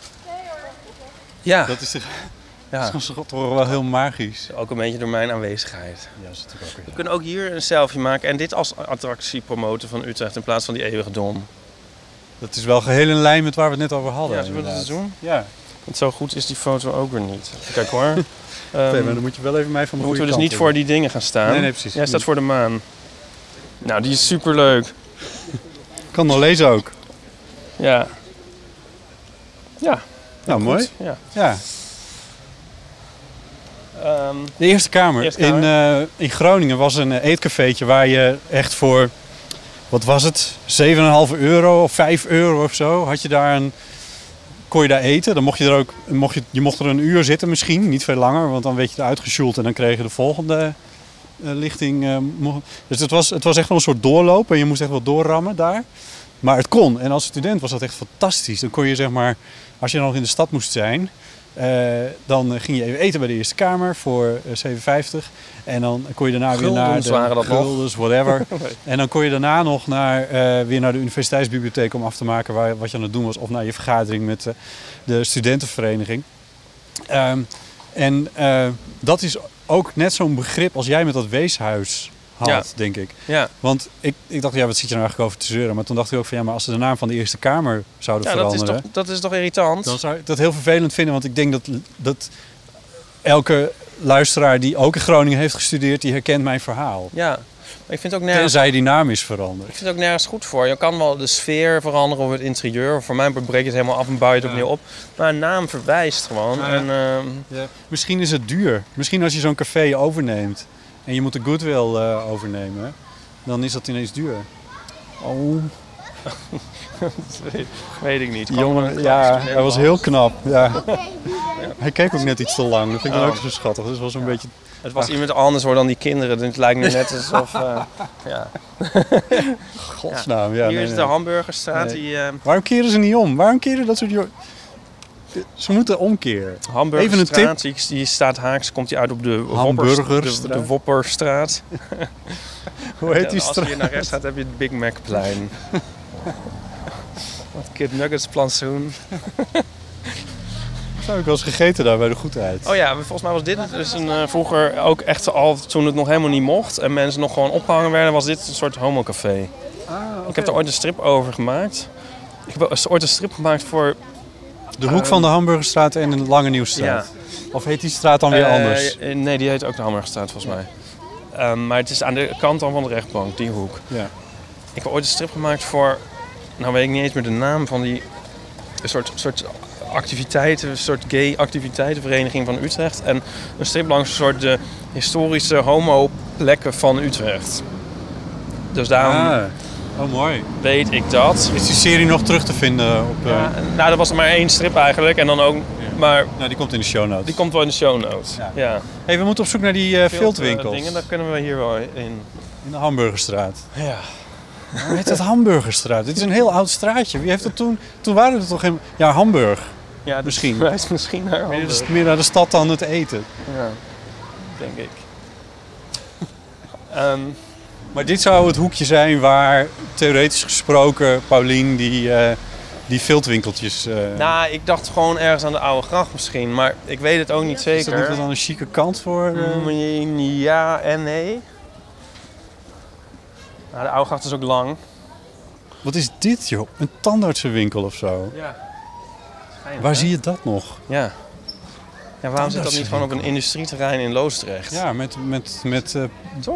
ja, Dat is, toch, ja. dat is toch wel heel magisch. ook een beetje door mijn aanwezigheid. Ja, dat is natuurlijk ook We kunnen ook hier een selfie maken en dit als attractie promoten van Utrecht in plaats van die eeuwige dom. Dat is wel geheel in lijn met waar we het net over hadden. Ja, zullen we dat doen? Ja. Want zo goed is die foto ook weer niet. Kijken hoor. Ehm, maar dan moet je wel even mij van de moeten we dus niet voor die dingen gaan staan. Nee, nee, precies. Jij staat voor de maan. Nou, die is super leuk. hebben. Ik kan nog lezen ook. Ja. Ja. Nou, goed. mooi. Ja. Ja. Ehm, De Eerste Kamer. Eerste In, eh, in Groningen was een eh, eetcafeetje waar je echt voor, wat was het, 7,5 euro of 5 euro of zo, had je daar een, kon je daar eten. Dan mocht je er ook, mocht je, je mocht er een uur zitten misschien, niet veel langer, want dan werd je eruit gesjoeld en dan kreeg je de volgende eh, lichting. eh, dus het was, het was echt wel een soort doorloop en je moest echt wel doorrammen daar. Maar het kon. En als student was dat echt fantastisch. Dan kon je zeg maar, als je nog in de stad moest zijn, dan eh, ging je even eten bij de Eerste Kamer voor eh 7,50. En dan kon je daarna weer naar de waren dat nog. guldens, whatever. en dan kon je daarna nog naar, eh, weer naar de universiteitsbibliotheek om af te maken waar, wat je aan het doen was. Of naar je vergadering met eh, de studentenvereniging. Ehm, en eh, dat is ook net zo'n begrip als jij met dat weeshuis had, Ja. denk ik. ja. Want ik, ik dacht, ja, wat zit je nou eigenlijk over te zeuren? Maar toen dacht ik ook van, ja, maar als ze de naam van de Eerste Kamer zouden ja, dat is, veranderen... toch, dat is toch irritant? Dan zou ik dat heel vervelend vinden, want ik denk dat, dat elke luisteraar die ook in Groningen heeft gestudeerd, die herkent mijn verhaal. Ja, maar ik vind ook nergens, Tenzij die naam is veranderd. ik vind het ook nergens goed voor. Je kan wel de sfeer veranderen of het interieur. Voor mij breek je het helemaal af en bouw je het Ja. opnieuw op. Maar een naam verwijst gewoon. Ja. En, ehm, Misschien is het duur. Misschien als je zo'n café overneemt en je moet de goodwill eh, overnemen, dan is dat ineens duur. Oh, weet ik niet. jongen, ja, hij was heel knap. Ja. Hij keek ook net iets te lang. Dat vind ik dan Oh. ook zo schattig. Dus het was een beetje... Het was iemand anders hoor dan die kinderen. Het lijkt nu net alsof... eh, ja. Godsnaam. Ja, Hier nee, is de. Hamburgerstraat. Nee. Die, eh, Waarom keren ze niet om? Waarom keren dat soort... Ze moeten omkeren. Hamburgerstraat, Even een die, die staat haaks, komt die uit op de Hamburgerstraat. Woppers- de, de Wopperstraat. Hoe heet die Ja, Als straat? je naar rechts gaat, heb je het Big Macplein. Wat Kid Nuggets plantsoen. Dat heb ik wel eens gegeten daar bij de goedheid. Oh ja, volgens mij was dit dus een, eh, vroeger ook echt al toen het nog helemaal niet mocht en mensen nog gewoon opgehangen werden, was dit een soort homocafé. Ik heb er ooit een strip over gemaakt. Ik heb ooit een strip gemaakt voor De hoek van de Hamburgerstraat en de Lange Nieuwstraat. Of heet die straat dan weer Eh, anders? eh, nee, die heet ook de Hamburgerstraat volgens mij. Ehm, maar het is aan de kant dan van de rechtbank, die hoek. Ja. Ik heb ooit een strip gemaakt voor, nou weet ik niet eens meer de naam van die een soort, soort activiteiten, een soort gay activiteitenvereniging van Utrecht. En een strip langs een soort de historische homo-plekken van Utrecht. Dus daarom Ah, oh mooi. weet ik dat. Is die serie nog terug te vinden op... eh, Ja, nou, dat was er maar één strip eigenlijk. En dan ook, maar Nou, die komt in de show notes. die komt wel in de show notes. Ja. Ja. Hey, we moeten op zoek naar die eh Vilt, viltwinkels. eh, dingen, daar kunnen we hier wel in. In de Hamburgerstraat. Ja. Hoe heet dat Hamburgerstraat? Dit is een heel oud straatje. Wie heeft dat toen... Toen waren er toch geen... Ja, Hamburg. Ja, Misschien. verwijst misschien naar Meer, Hamburg. meer naar de stad dan het eten. Ja, denk ik. Ehm, Maar dit zou het hoekje zijn waar theoretisch gesproken Paulien die, eh die viltwinkeltjes... eh nou, ik dacht gewoon ergens aan de oude gracht misschien, maar ik weet het ook niet is dat niet zeker. een chique kant voor? eh? Mm, Ja en nee. Nou, de oude gracht is ook lang. Wat is dit joh? Een tandartsenwinkel of zo? Ja. Waar zie je dat nog? Ja. Ja, waarom zit dat niet gewoon op een industrieterrein in Loosdrecht? Ja, met, met, met eh,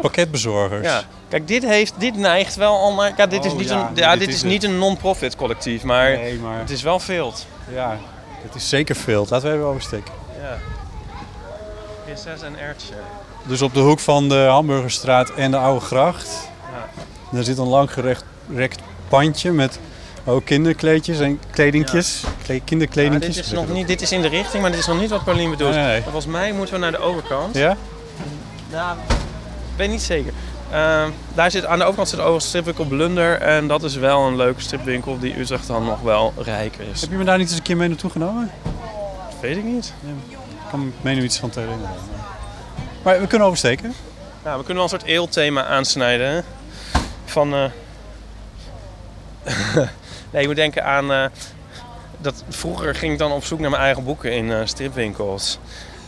pakketbezorgers. Ja, kijk, dit, heeft, dit neigt wel al naar... Kijk, dit Oh, is niet ja, een, ja, dit dit is niet een non-profit collectief, maar Nee, maar het is wel veel. ja, het is zeker veel. Laten we even oversteken. Ja. Prinses en Ertje. Dus op de hoek van de Hamburgerstraat en de Oude Gracht. Ja. Daar zit een lang gerekt pandje met ook kinderkleedjes en kledingjes. Kle- Maar kinderkledingjes. dit is nog niet, dit is in de richting, maar dit is nog niet wat Paulien bedoelt. Nee, Volgens mij moeten we naar de overkant. Ja? Nou, ik weet niet zeker. Ehm, daar zit, aan de overkant zit overigens stripwinkel Blunder. En dat is wel een leuke stripwinkel die Utrecht dan nog wel rijker is. Heb je me daar niet eens een keer mee naartoe genomen? Dat weet ik niet. Ik kan me nu iets van te herinneren. Maar we kunnen oversteken. Nou, we kunnen wel een soort eelthema aansnijden. Van... eh, nee, je moet denken aan... eh, dat vroeger ging ik dan op zoek naar mijn eigen boeken in eh, stripwinkels.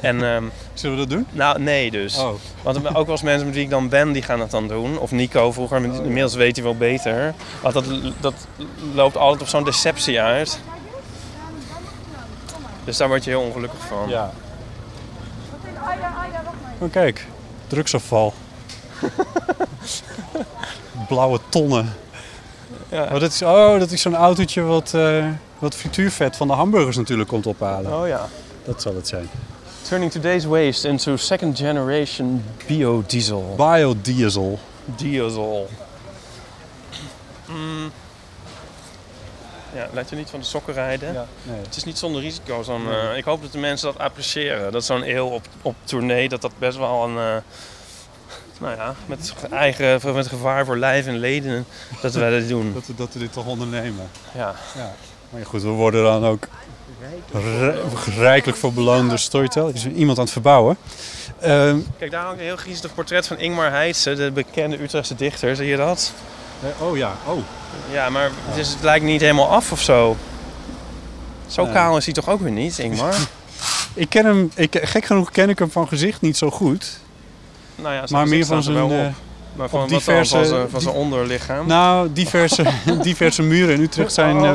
En ehm, Zullen we dat doen? nou, nee dus. Oh. Want er- ook wel eens mensen met wie ik dan ben, die gaan dat dan doen. Of Nico vroeger, met- inmiddels weet hij wel beter. Want dat, dat loopt altijd op zo'n deceptie uit. Dus daar word je heel ongelukkig van. Ja. Oh kijk, drugsafval. Blauwe tonnen. Ja. Oh, dat is, oh, dat is zo'n autootje wat, eh, wat frituurvet van de hamburgers natuurlijk komt ophalen. Oh ja. Dat zal het zijn. Turning today's waste into second generation biodiesel. Biodiesel. Diesel. Mm. Ja, laat je niet van de sokken rijden. Ja, nee. Het is niet zonder risico's. Dan, eh, ik hoop dat de mensen dat appreciëren. Dat zo'n eeuw op, op tournee, dat dat best wel een... eh, nou ja, met, eigen, met gevaar voor lijf en leden, dat wij dat doen. Dat, we, dat we dit toch ondernemen. Ja. Maar ja, goed, we worden dan ook rij- rijkelijk voor beloond door Storytel. Er is iemand aan het verbouwen. Ehm, Kijk, daar hangt een heel griezelig portret van Ingmar Heitse, de bekende Utrechtse dichter. Zie je dat? eh, oh ja, oh. Ja, maar het, is, het lijkt niet helemaal af of zo. Zo Nee. kaal is hij toch ook weer niet, Ingmar? Ik ken hem, ik, gek genoeg ken ik hem van gezicht niet zo goed. Nou ja, Maar meer van zijn, eh, maar van, wat dan? van, zijn, onderlichaam. Nou, diverse, diverse muren in Utrecht zijn Oh.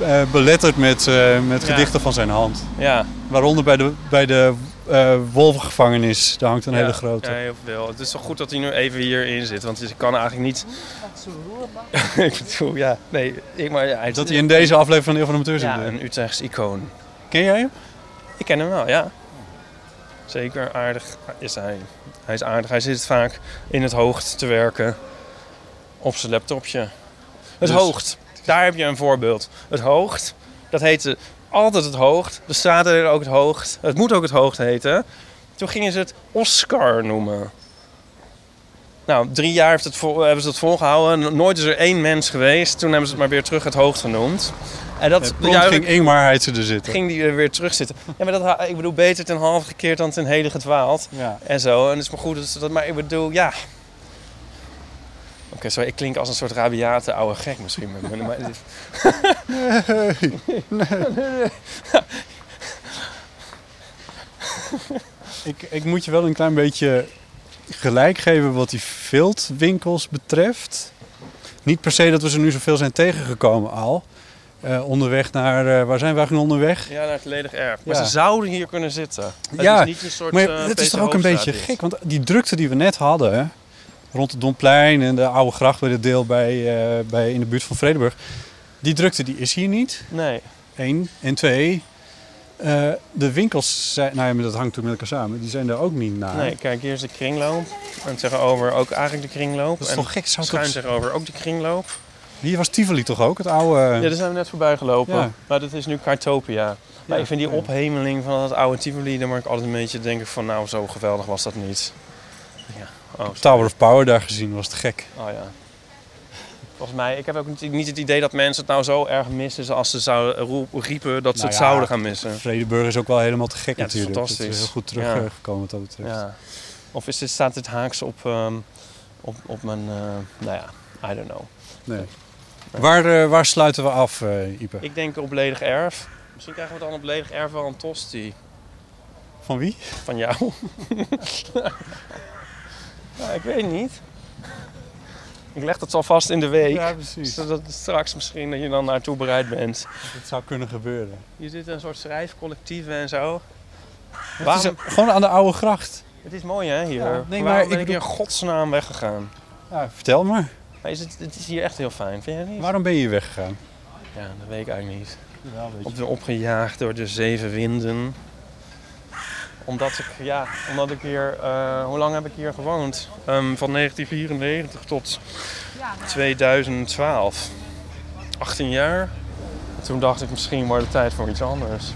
eh, eh, beletterd met, met Ja. gedichten van zijn hand. Ja, Waaronder bij de, bij de eh, wolvengevangenis. Daar hangt een hele grote. Ja, heel veel. Het is toch goed dat hij nu even hierin zit, want je kan eigenlijk niet... ik bedoel, ja, nee, ik, maar ja, hij Dat hij in deze aflevering van de Eeuw van de Amateur zit. ja, een Utrechts icoon. Ken jij hem? Ik ken hem wel, ja. Zeker aardig is hij. Hij is aardig. Hij zit vaak in het hoogte te werken op zijn laptopje. Het Dus- hoogte, daar heb je een voorbeeld. Het hoogte, dat heette altijd het. De straat heette ook het hoogte. Het moet ook het hoogte heten. Toen gingen ze het Oscar noemen. Nou, drie jaar heeft het vol- hebben ze het volgehouden. Nooit is er één mens geweest. Toen hebben ze het maar weer terug het hoogte genoemd. En dat Ja, ging Ingmar Heitse er zitten. ging die er weer terug zitten. Ja, maar dat, ik bedoel, beter ten halve gekeerd dan ten hele gedwaald. Ja. En zo. En het is maar goed dat ze dat... Maar ik bedoel, ja... Oké, sorry, ik klink als een soort rabiate oude gek misschien. Maar, maar, Ik, ik moet je wel een klein beetje gelijk geven wat die viltwinkels betreft. Niet per se dat we ze nu zoveel zijn tegengekomen al. Eh, onderweg naar, eh, waar zijn we eigenlijk onderweg? ja, naar het ledig erf. Maar Ja. ze zouden hier kunnen zitten. Het Ja, is niet een soort... Maar eh, het is Peter toch ook een beetje gek, want die drukte die we net hadden, rond het Domplein en de oude gracht bij het deel bij, eh, bij, in de buurt van Vredeburg, die drukte die is hier niet. Nee. Eén. En twee, eh, de winkels, zijn, nou ja, maar dat hangt natuurlijk met elkaar samen, die zijn daar ook niet naar. nee, kijk, hier is de kringloop. En tegenover ook eigenlijk de kringloop. Dat is en toch gek? Zou schuin tegenover ook de kringloop. Hier was Tivoli toch ook, het oude... Ja, daar zijn we net voorbij gelopen. Ja. Maar dat is nu Cartopia. Maar Ja, ik vind die ja. ophemeling van het oude Tivoli, daar word ik altijd een beetje denken van, nou, zo geweldig was dat niet. Ja. Oh. Tower of Power daar gezien, was te gek. Oh ja. Volgens mij, ik heb ook niet, niet het idee dat mensen het nou zo erg missen als ze zouden roep- riepen dat ze Nou het ja, zouden gaan missen. Vredeburg is ook wel helemaal te gek Ja, het is natuurlijk. Dat fantastisch. is heel goed teruggekomen wat dat betreft. Ja. Of is dit, staat dit haaks op, ehm, op, op mijn, eh, nou ja, I don't know. Nee. Waar, eh, waar sluiten we af, eh Ipe? Ik denk op ledig erf. Misschien krijgen we dan op ledig erf wel een tosti Van wie? van jou. ja, ik weet niet. Ik leg dat al vast in de week. precies. Zodat straks misschien dat je dan naartoe bereid bent. Dat zou kunnen gebeuren. Hier zitten een soort schrijfcollectieven en zo. Het Waarom? is gewoon aan de oude gracht. Het is mooi hè hier. Ja, nee, Waarom maar ben ik ik hier in godsnaam weggegaan? Ja, vertel maar. Maar is het, het is hier echt heel fijn, vind je niet? Waarom ben je hier weggegaan? Ja, dat weet ik eigenlijk niet. Ja, weet Op de, opgejaagd door de zeven winden. Omdat ik, ja, omdat ik hier, eh, hoe lang heb ik hier gewoond? Ehm, van 1994 tot 2012. 18 jaar. En toen dacht ik misschien wordt het tijd voor iets anders.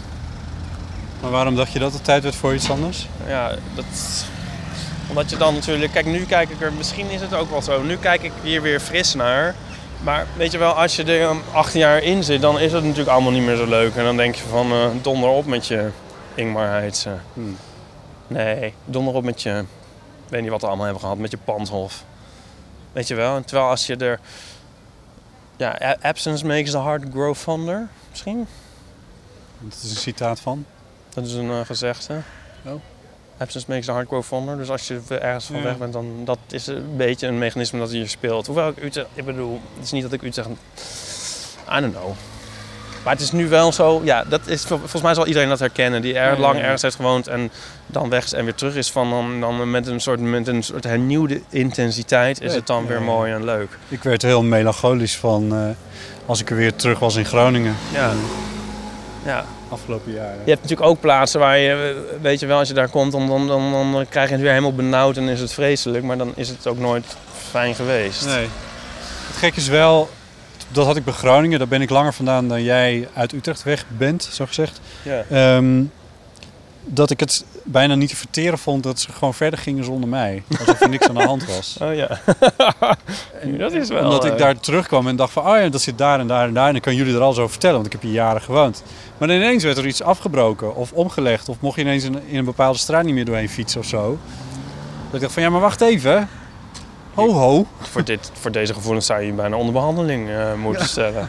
Maar waarom dacht je dat het tijd werd voor iets anders? Ja, dat, omdat je dan natuurlijk, kijk nu kijk ik er, misschien is het ook wel zo, nu kijk ik hier weer fris naar. Maar weet je wel, als je er um, 18 jaar in zit, dan is het natuurlijk allemaal niet meer zo leuk. En dan denk je van, eh, donder op met je Ingmar Heitse. Hmm. Nee, donder op met je, ik weet niet wat we allemaal hebben gehad, met je Pandhof. Weet je wel, en terwijl als je er, ja, absence makes the heart grow fonder, misschien. Dat is een citaat van. Dat is een eh, gezegde. Oh. Absence makes the heart grow fonder. Dus als je ergens van Ja. weg bent, dan dat is een beetje een mechanisme dat hier speelt. Hoewel ik Utrecht, ik bedoel, het is niet dat ik Utrecht, I don't know. Maar het is nu wel zo, ja, dat is, vol- volgens mij zal iedereen dat herkennen. Die er lang ergens heeft gewoond en dan weg is en weer terug is. Van dan, dan met, een soort, met een soort hernieuwde intensiteit is het dan weer mooi en leuk. Ik werd er heel melancholisch van eh, als ik er weer terug was in Groningen. Ja. Ja. Afgelopen jaren. Je hebt natuurlijk ook plaatsen waar je, eh, weet je wel, als je daar komt, dan, dan, dan, dan krijg je het weer helemaal benauwd en is het vreselijk. Maar dan is het ook nooit fijn geweest. Nee. Het gek is wel, dat had ik bij Groningen. Daar ben ik langer vandaan dan jij uit Utrecht weg bent, zo gezegd. Ja. Ehm, dat ik het bijna niet te verteren vond dat ze gewoon verder gingen zonder mij. Alsof er niks aan de hand was. Oh ja. dat is wel... Omdat ik eh, daar terugkwam en dacht van, oh ja, dat zit daar en daar en daar. En dan kan jullie er alles over vertellen, want ik heb hier jaren gewoond. Maar ineens werd er iets afgebroken of omgelegd. Of mocht je ineens in, in een bepaalde straat niet meer doorheen fietsen of zo. Dat ik dacht van, ja, maar wacht even. Ho, ho. voor, dit, voor deze gevoelens zou je bijna onder behandeling eh, moeten stellen.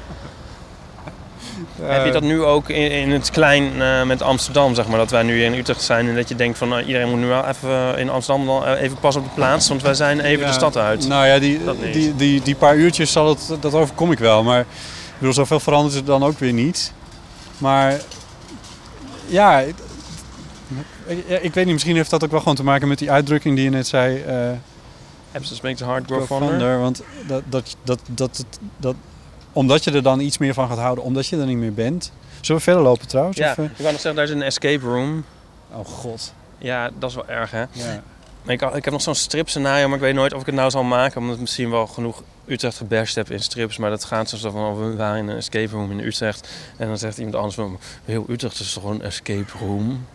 Heb je dat nu ook in, in het klein eh, met Amsterdam, zeg maar, dat wij nu in Utrecht zijn en dat je denkt van nou, iedereen moet nu wel even eh, in Amsterdam wel eh, even pas op de plaats, want wij zijn even Ja, de stad uit. Nou ja, die, die, die, die paar uurtjes zal het, dat overkom ik wel. Maar ik bedoel, zoveel verandert het dan ook weer niet. Maar ja, Ik, ja, ik weet niet, misschien heeft dat ook wel gewoon te maken met die uitdrukking die je net zei. Absence makes the heart grow fonder. Want dat, dat, dat, dat, dat, dat, omdat je er dan iets meer van gaat houden, omdat je er niet meer bent. Zullen we verder lopen trouwens? Ja, Of, eh? ik wou nog zeggen, daar is een escape room. Oh god. Ja, dat is wel erg, hè? Ja. Ik, ik heb nog zo'n stripscenario, maar ik weet nooit of ik het nou zal maken. Omdat ik misschien wel genoeg Utrecht gebashed heb in strips. Maar dat gaat zo van, oh, we waren in een escape room in Utrecht. En dan zegt iemand anders van, heel Utrecht is toch een escape room?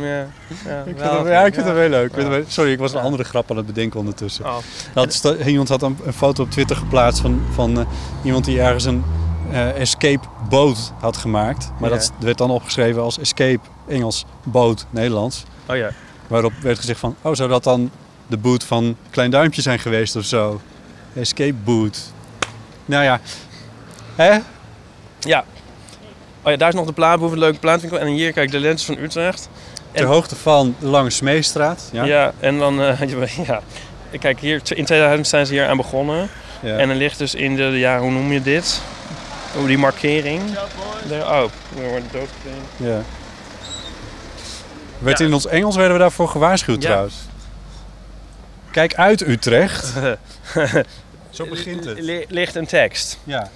Ja, ja, Ik vind, wel, het, ja, ik vind het heel leuk. Ja. wel- Sorry, ik was een andere grap aan het bedenken ondertussen. Oh, Dat sta- iemand had een, een foto op Twitter geplaatst van, van eh, iemand die ergens een eh, escape boot had gemaakt. Maar dat werd dan opgeschreven als escape Engels, boot Nederlands. oh ja. Waarop werd gezegd van, oh zou dat dan de boot van Klein Duimpje zijn geweest of zo? Escape boot. Nou ja, hè? Ja. Oh ja, daar is nog de plaatboef, een leuke plaatwinkel. En hier, kijk, de lens van Utrecht. Ter En- hoogte van de Lange Smeestraat. Ja. Ja, en dan, eh, ja. Kijk, hier, in 2000 zijn ze hier aan begonnen. Ja. En er ligt dus in de, ja, hoe noem je dit? Hoe die markering. Daar, oh, we worden doodgekleed. Ja. Werd Ja. in ons Engels werden we daarvoor gewaarschuwd Ja. trouwens. Kijk uit Utrecht. Zo begint het. Li- ligt een tekst. Ja.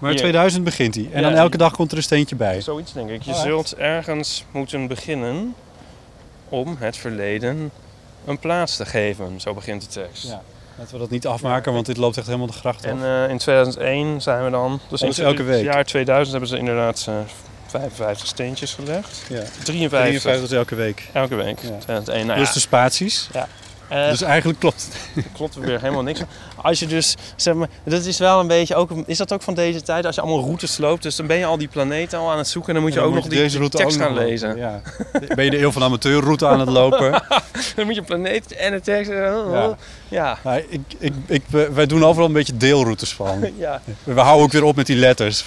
Maar Hier. 2000 begint hij. En Ja, dan elke dag komt er een steentje bij. Zoiets denk ik. Je Oh, zult ergens moeten beginnen om het verleden een plaats te geven. Zo begint de tekst. Ja. Laten we dat niet afmaken, want dit loopt echt helemaal de gracht af. En eh, in 2001 zijn we dan. Dus in dus elke week? het jaar 2000 hebben ze inderdaad eh 55 steentjes gelegd. ja. 53, 53 is elke week. elke week. Ja. 2001. Nou Plus ja, de spaties. Eh, Dus eigenlijk klopt het. klopt er weer helemaal niks. van. Als je dus, zeg maar, dat is wel een beetje ook, is dat ook van deze tijd? Als je allemaal routes loopt, dus dan ben je al die planeten al aan het zoeken en dan moet je dan ook moet nog die, deze die route tekst gaan lezen. Ja. Ben je de eeuw van amateurroute aan het lopen? Dan moet je planeet en de tekst. Ja. oh. Ja. Nou, ik, ik, ik, wij doen overal een beetje deelroutes van. Ja. We houden ook weer op met die letters.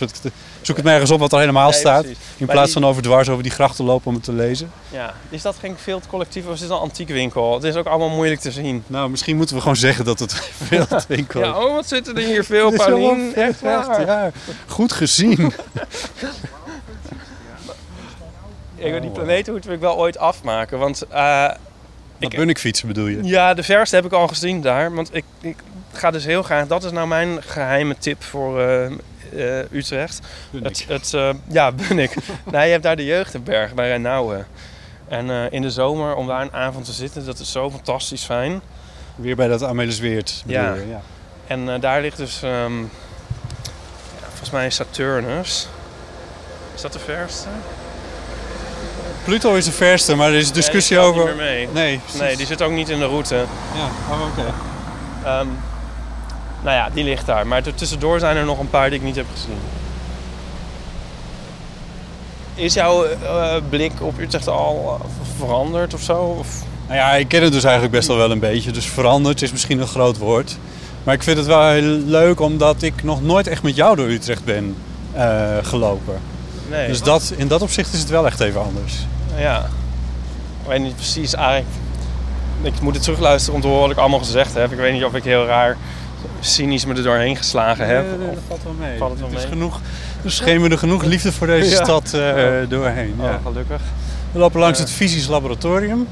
Zoek het ergens op wat er helemaal Nee, staat. precies. In Maar plaats die- van over dwars over die grachten lopen om het te lezen. ja. Is dat geen veel collectief of is dit een antiekwinkel? Het is ook allemaal moeilijk te zien. Nou, misschien moeten we gewoon zeggen dat het veel te winkel is. Ja, oh, wat zitten er hier veel, Paulien. Echt waar. Ja, goed gezien. Ik, die planeten moeten we wel ooit afmaken, want... Wat Ik- Bunnik fietsen bedoel je? Ja, de verste heb ik al gezien daar. Want ik, ik ga dus heel graag... Dat is nou mijn geheime tip voor eh, Utrecht. Het, het, eh, ja, Bunnik. nou, je hebt daar de Jeugdenberg bij Renauwen. En eh, in de zomer om daar een avond te zitten, dat is zo fantastisch fijn. Weer bij dat Amelisweert Ja. Ja. En eh, daar ligt dus... ehm, ja, volgens mij Saturnus. Is dat de verste? Pluto is de verste, maar er is discussie die over... niet meer mee. Nee, precies. Nee, die zit ook niet in de route. Ja, oh, oké. Ehm, nou ja, die ligt daar. Maar er tussendoor zijn er nog een paar die ik niet heb gezien. Is jouw eh, blik op Utrecht al eh, veranderd of zo? Of? Nou ja, ik ken het dus eigenlijk best wel wel een beetje. Dus veranderd is misschien een groot woord. Maar ik vind het wel heel leuk omdat ik nog nooit echt met jou door Utrecht ben eh, gelopen. Nee. Dus dat, in dat opzicht is het wel echt even anders. Ja. Ik weet niet precies eigenlijk. Ik moet het terugluisteren om te horen wat ik allemaal gezegd heb. Ik weet niet of ik heel raar cynisch me er doorheen geslagen heb. Nee, dat valt wel mee. valt het wel Er is mee? genoeg, er schemerde genoeg liefde voor deze Ja. stad eh, doorheen. Oh, Ja. gelukkig. We lopen langs het Fysisch Laboratorium.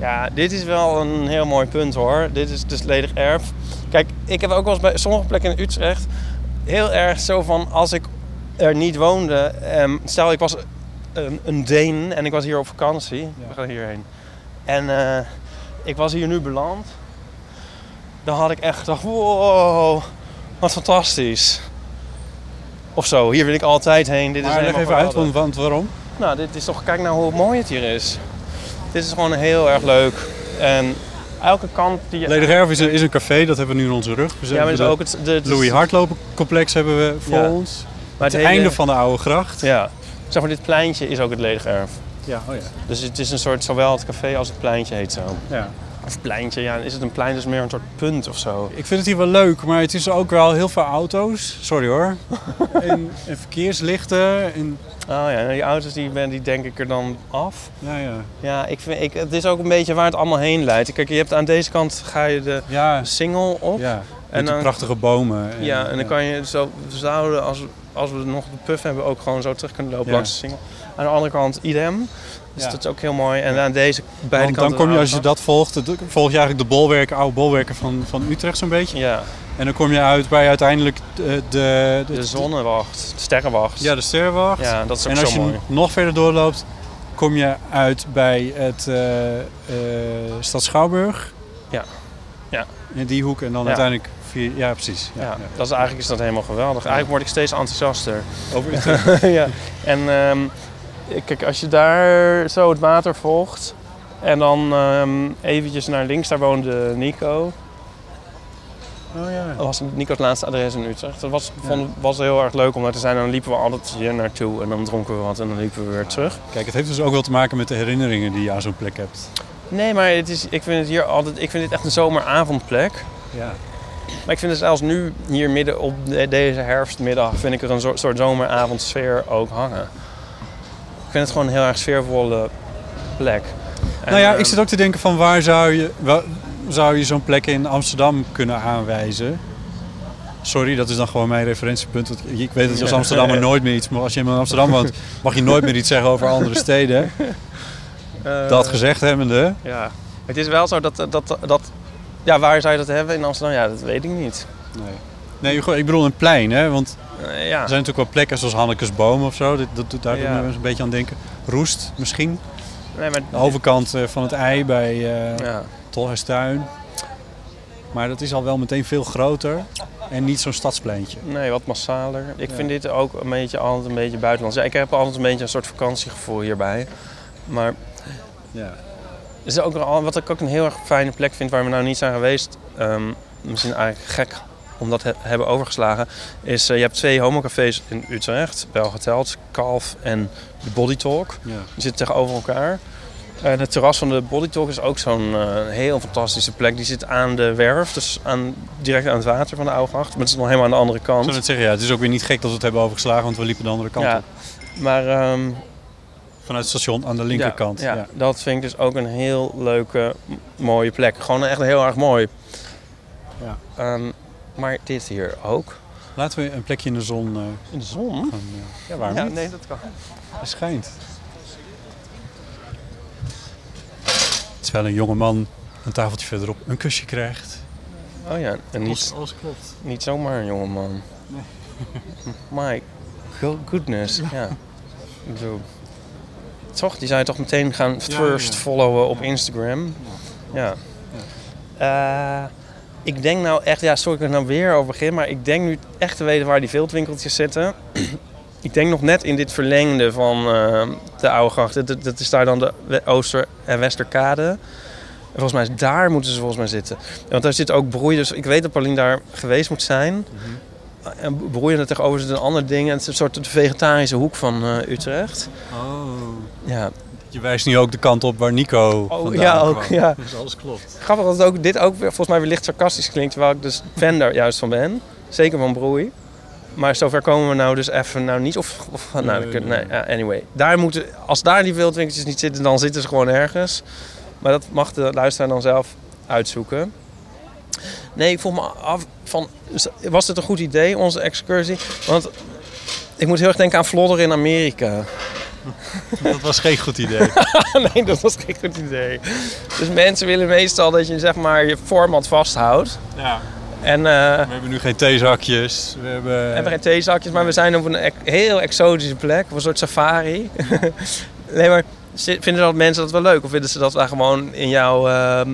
Ja, dit is wel een heel mooi punt hoor. Dit is dus ledig erf. Kijk, ik heb ook wel eens bij sommige plekken in Utrecht heel erg zo van als ik er niet woonde. ehm, stel, ik was een, een Deen en ik was hier op vakantie. We gaan hierheen. En eh, ik was hier nu beland. Dan had ik echt gedacht, wow, wat fantastisch. Of zo, hier wil ik altijd heen. Dit is Maar leg helemaal even uit, want, want waarom? Nou, dit is toch, kijk nou hoe mooi het hier is. Dit is gewoon heel erg leuk. En elke kant die je... Ledig Erf is een, is een café, dat hebben we nu in onze rug. Ja, maar het is ook het... De, is- Louis Hardlopen complex hebben we voor Ja. ons. maar Het, einde van de oude gracht. Ja. Zeg maar, dit pleintje is ook het ledig erf. Ja, oh ja. Dus het is een soort, zowel het café als het pleintje heet zo. ja. Of pleintje, ja, is het een plein, dus meer een soort punt of zo. Ik vind het hier wel leuk, maar het is ook wel heel veel auto's. Sorry hoor. en, en verkeerslichten. En, Oh ja, die auto's die, ben- die denk ik er dan af. ja, ja. Ja, ik vind, ik, het is ook een beetje waar het allemaal heen leidt. Kijk, je hebt aan deze kant ga je de Ja, single op. ja. En dan- prachtige bomen. En, Ja, en dan kan je zo, we zouden als, als we nog de puff hebben ook gewoon zo terug kunnen lopen Ja. langs de single. Aan de andere kant idem. Dus Ja. dat is ook heel mooi. En aan deze beide Want kanten... dan kom je, als je dat volgt, volg je eigenlijk de bolwerken, oude bolwerken van, van Utrecht zo'n beetje. Ja, En dan kom je uit bij uiteindelijk de... de, de zonnewacht, de sterrenwacht. Ja, de Sterrenwacht. Ja, dat is ook en als zo je mooi. nog verder doorloopt, kom je uit bij het eh, Stad Schouwburg. Ja. Ja. In die hoek en dan Ja. uiteindelijk via... Ja, precies. Ja, Ja, ja. Dat is, eigenlijk is dat helemaal geweldig. Eigenlijk word ik steeds enthousiaster. Over Utrecht. ja. En ehm, kijk, als je daar zo het water volgt en dan ehm, eventjes naar links, daar woonde Nico. Oh ja. Dat was Nico's laatste adres in Utrecht. Dat was, vond, was heel erg leuk om daar te zijn. En dan liepen we altijd hier naartoe en dan dronken we wat en dan liepen we weer terug. Kijk, het heeft dus ook wel te maken met de herinneringen die je aan zo'n plek hebt. Nee, maar het is, ik vind het hier altijd, ik vind dit echt een zomeravondplek. Ja. Maar ik vind het zelfs nu, hier midden op de- deze herfstmiddag, vind ik er een soort, soort zomeravondsfeer ook hangen. Ik vind het gewoon een heel erg sfeervolle plek. En, nou ja, ehm, ik zit ook te denken van waar zou je, waar zou je zo'n plek in Amsterdam kunnen aanwijzen? Sorry, dat is dan gewoon mijn referentiepunt. want Ik weet dat je als Amsterdammer nooit meer iets... Maar als je in Amsterdam woont, mag je nooit meer iets zeggen over andere steden. eh, Dat gezegd hebbende. Ja, het is wel zo dat, dat, dat... Ja, waar zou je dat hebben in Amsterdam? Ja, dat weet ik niet. Nee. Nee, ik bedoel een plein, hè? Want ja. er zijn natuurlijk wel plekken zoals Hannekes Boom of zo. Dat, dat, doet- daar Ja. een beetje aan denken. Roest misschien. Nee, maar... De overkant eh, van het ei bij eh Ja. Tolhuistuin. Maar dat is al wel meteen veel groter. En niet zo'n stadspleintje. Nee, wat massaler. Ik Ja. vind dit ook een beetje altijd een beetje buitenlands. Ja, ik heb altijd een beetje een soort vakantiegevoel hierbij. Maar Ja. er is ook wat ik ook een heel erg fijne plek vind waar we nou niet zijn geweest. ehm, misschien eigenlijk gek om dat te hebben overgeslagen. Is, eh, je hebt twee homocafés in Utrecht, wel geteld. Kalf en de Body Talk. ja. Die zitten tegenover elkaar. En het terras van de Body Talk is ook zo'n eh, heel fantastische plek. Die zit aan de werf, dus aan, direct aan het water van de oude gracht. Maar het is nog helemaal aan de andere Ik kant. zou net zeggen, ja, het is ook weer niet gek dat we het hebben overgeslagen, want we liepen de andere kant ja, op. maar ehm, Vanuit het station aan de linkerkant. Ja, Ja, ja, dat vind ik dus ook een heel leuke, mooie plek. Gewoon echt heel erg mooi. Ja. Ehm, maar dit hier ook. Laten we een plekje in de zon eh, In de zon? gaan. eh, ja, waarom Ja, niet? nee, dat kan. Hij schijnt. Terwijl een jonge man een tafeltje verderop een kusje krijgt. Oh ja, en niet, Alles klopt. niet zomaar een jongeman. My go- goodness, ja. Ik bedoel, toch, die zou je toch meteen gaan Ja, first ja. followen op Instagram. Ja. Eh, ik denk nou echt, ja, sorry ik er nou weer over begin, maar ik denk nu echt te weten waar die viltwinkeltjes zitten. ik denk nog net in dit verlengde van eh, de oude gracht. Dat, dat- is daar dan de Ooster- en Westerkade. En volgens mij is daar moeten ze volgens mij zitten. Want daar zit ook broeien. Dus ik weet dat Paulien daar geweest moet zijn. En broeien er tegenover zit een ander ding. En het is een soort vegetarische hoek van eh, Utrecht. Oh. Ja, Je wijst nu ook de kant op waar Nico Oh, vandaan ja, ook, kwam. ja. Dus alles klopt. grappig dat ook, dit ook weer, volgens mij weer licht sarcastisch klinkt. Terwijl ik dus fan daar juist van ben. Zeker van broei. Maar zover komen we nou dus even nou niet. Of, of nou, Nee, kunnen- nee. nee, ja, anyway. Daar moeten, als daar die wildwinkeltjes niet zitten, dan zitten ze gewoon ergens. Maar dat mag de luisteraar dan zelf uitzoeken. Nee, ik vroeg me af van, was het een goed idee, onze excursie? Want ik moet heel erg denken aan Vlodder in Amerika. Dat was geen goed idee. nee, dat was geen goed idee. Dus mensen willen meestal dat je zeg maar je format vasthoudt. ja. En eh, We hebben nu geen theezakjes. We hebben... we hebben geen theezakjes, maar we zijn op een ec- heel exotische plek. Op een soort safari. nee, maar vinden dat mensen dat wel leuk? Of vinden ze dat wij gewoon in jouw, ehm,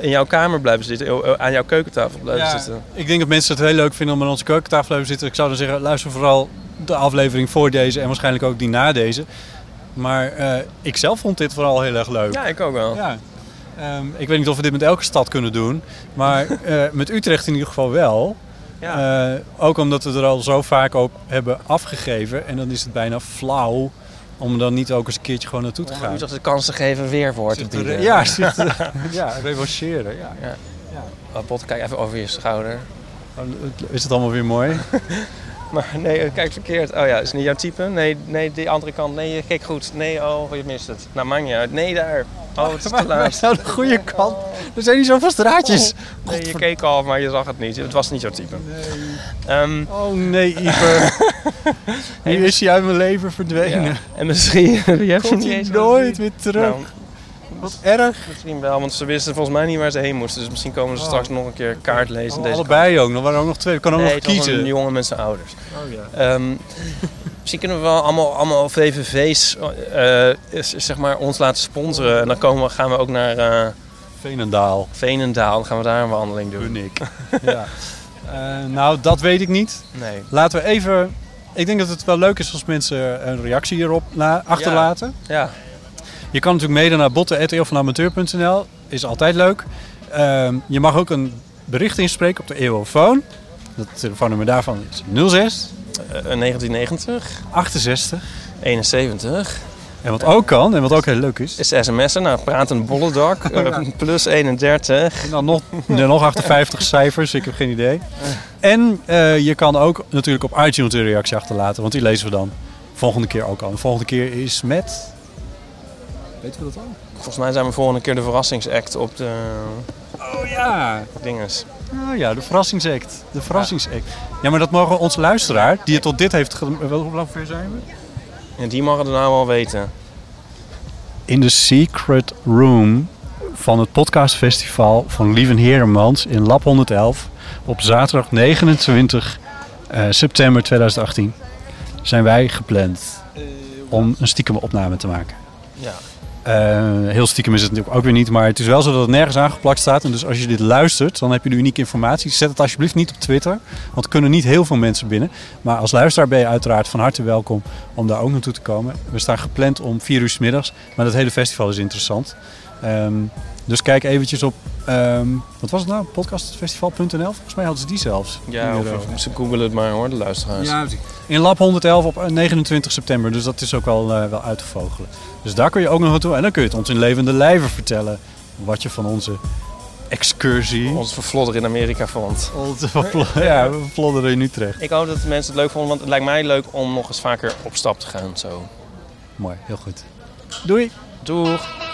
in jouw kamer blijven zitten? eh, Aan jouw keukentafel blijven Ja, zitten? ik denk dat mensen het heel leuk vinden om aan onze keukentafel te blijven zitten. Ik zou dan zeggen, luister vooral de aflevering voor deze en waarschijnlijk ook die na deze. Maar eh, ik zelf vond dit vooral heel erg leuk. Ja, ik ook wel. Ja. Ehm, ik weet niet of we dit met elke stad kunnen doen. Maar eh, met Utrecht in ieder geval wel. Ja. Eh, ook omdat we er al zo vaak op hebben afgegeven. En dan is het bijna flauw om er dan niet ook eens een keertje gewoon naartoe te Om gaan. u toch de kans te geven te Zich te bieden. Ja, zich te- ja, revancheren. Ja. Oh, Bot, kijk even over je schouder. Is het allemaal weer mooi? Maar nee, kijk verkeerd. Oh ja, is niet jouw type? Nee, nee, die andere kant. Nee, je keek goed. Nee, oh, je mist het. Nou, niet uit. Nee, daar. Oh, het is te laat. Nou, de goede kant. Er zijn niet zoveel straatjes. Nee, je keek al, maar je zag het niet. Het was niet zo type. Ehm, Oh nee, Ieper. nu is hij uit mijn leven verdwenen. ja. En misschien... Komt niet hij eens nooit weer terug. Nou, Wat erg. misschien wel, want ze wisten volgens mij niet waar ze heen moesten. Dus misschien komen ze straks nog een keer kaart lezen. Oh, deze allebei ook. Dan waren er ook nog twee. Ik kan ook Nee, nog kiezen. een jongen met zijn ouders. Oh ja. Ehm, misschien kunnen we wel allemaal, allemaal VVV's eh, is- zeg maar, ons laten sponsoren. En dan komen we, gaan we ook naar eh Veenendaal. Veenendaal. Dan gaan we daar een wandeling doen. Bunnik. ja. Eh, nou, dat weet ik niet. Nee. Laten we even... Ik denk dat het wel leuk is als mensen een reactie hierop achterlaten. Ja. Je kan natuurlijk mede naar botten.eeuwvanamateur.nl. Is altijd leuk. Ehm, je mag ook een bericht inspreken op de Eeuwofoon. Het telefoonnummer daarvan is 06 Eh, 1990, 68. 71. En wat ook kan, en wat ook heel leuk is... Is sms'en naar Pratend Bollendak. eh, plus 31. En dan nog, nog 58 cijfers, ik heb geen idee. En eh, je kan ook natuurlijk op iTunes een reactie achterlaten, want die lezen we dan volgende keer ook al. De volgende keer is met... Weten we dat al? Volgens mij zijn we volgende keer de verrassingsact op de Oh ja! dinges. Oh ja, de verrassingsact. De verrassingsact. Ja, maar dat mogen onze luisteraar, die het tot dit heeft... Wel, Hoe lang ver zijn we? En die mogen het nou wel weten. In de secret room van het podcastfestival van Lieven Heremans in Lab 111 op zaterdag 29 eh, september 2018 zijn wij gepland om een stiekem opname te maken. Ja. Eh, heel stiekem is het natuurlijk ook weer niet, maar het is wel zo dat het nergens aangeplakt staat. En dus als je dit luistert, dan heb je de unieke informatie. Zet het alsjeblieft niet op Twitter, want er kunnen niet heel veel mensen binnen. Maar als luisteraar ben je uiteraard van harte welkom om daar ook naartoe te komen. We staan gepland om 4 uur 's middags, maar dat hele festival is interessant. Ehm, dus kijk eventjes op, ehm, wat was het nou? Podcastfestival.nl? Volgens mij hadden ze die zelfs. Ja, of eh, ze googelen het maar hoor, de luisteraars. ja. In Lab 111 op eh, 29 september. Dus dat is ook wel, eh, wel uit te vogelen. Dus daar kun je ook nog naartoe. En dan kun je het ons in levende lijven vertellen. Wat je van onze excursie... Ons vervlodder in Amerika vond. Onze ja, we vlodderen in Utrecht. Ik hoop dat de mensen het leuk vonden, want het lijkt mij leuk om nog eens vaker op stap te gaan. Zo. Mooi, heel goed. Doei! Doeg!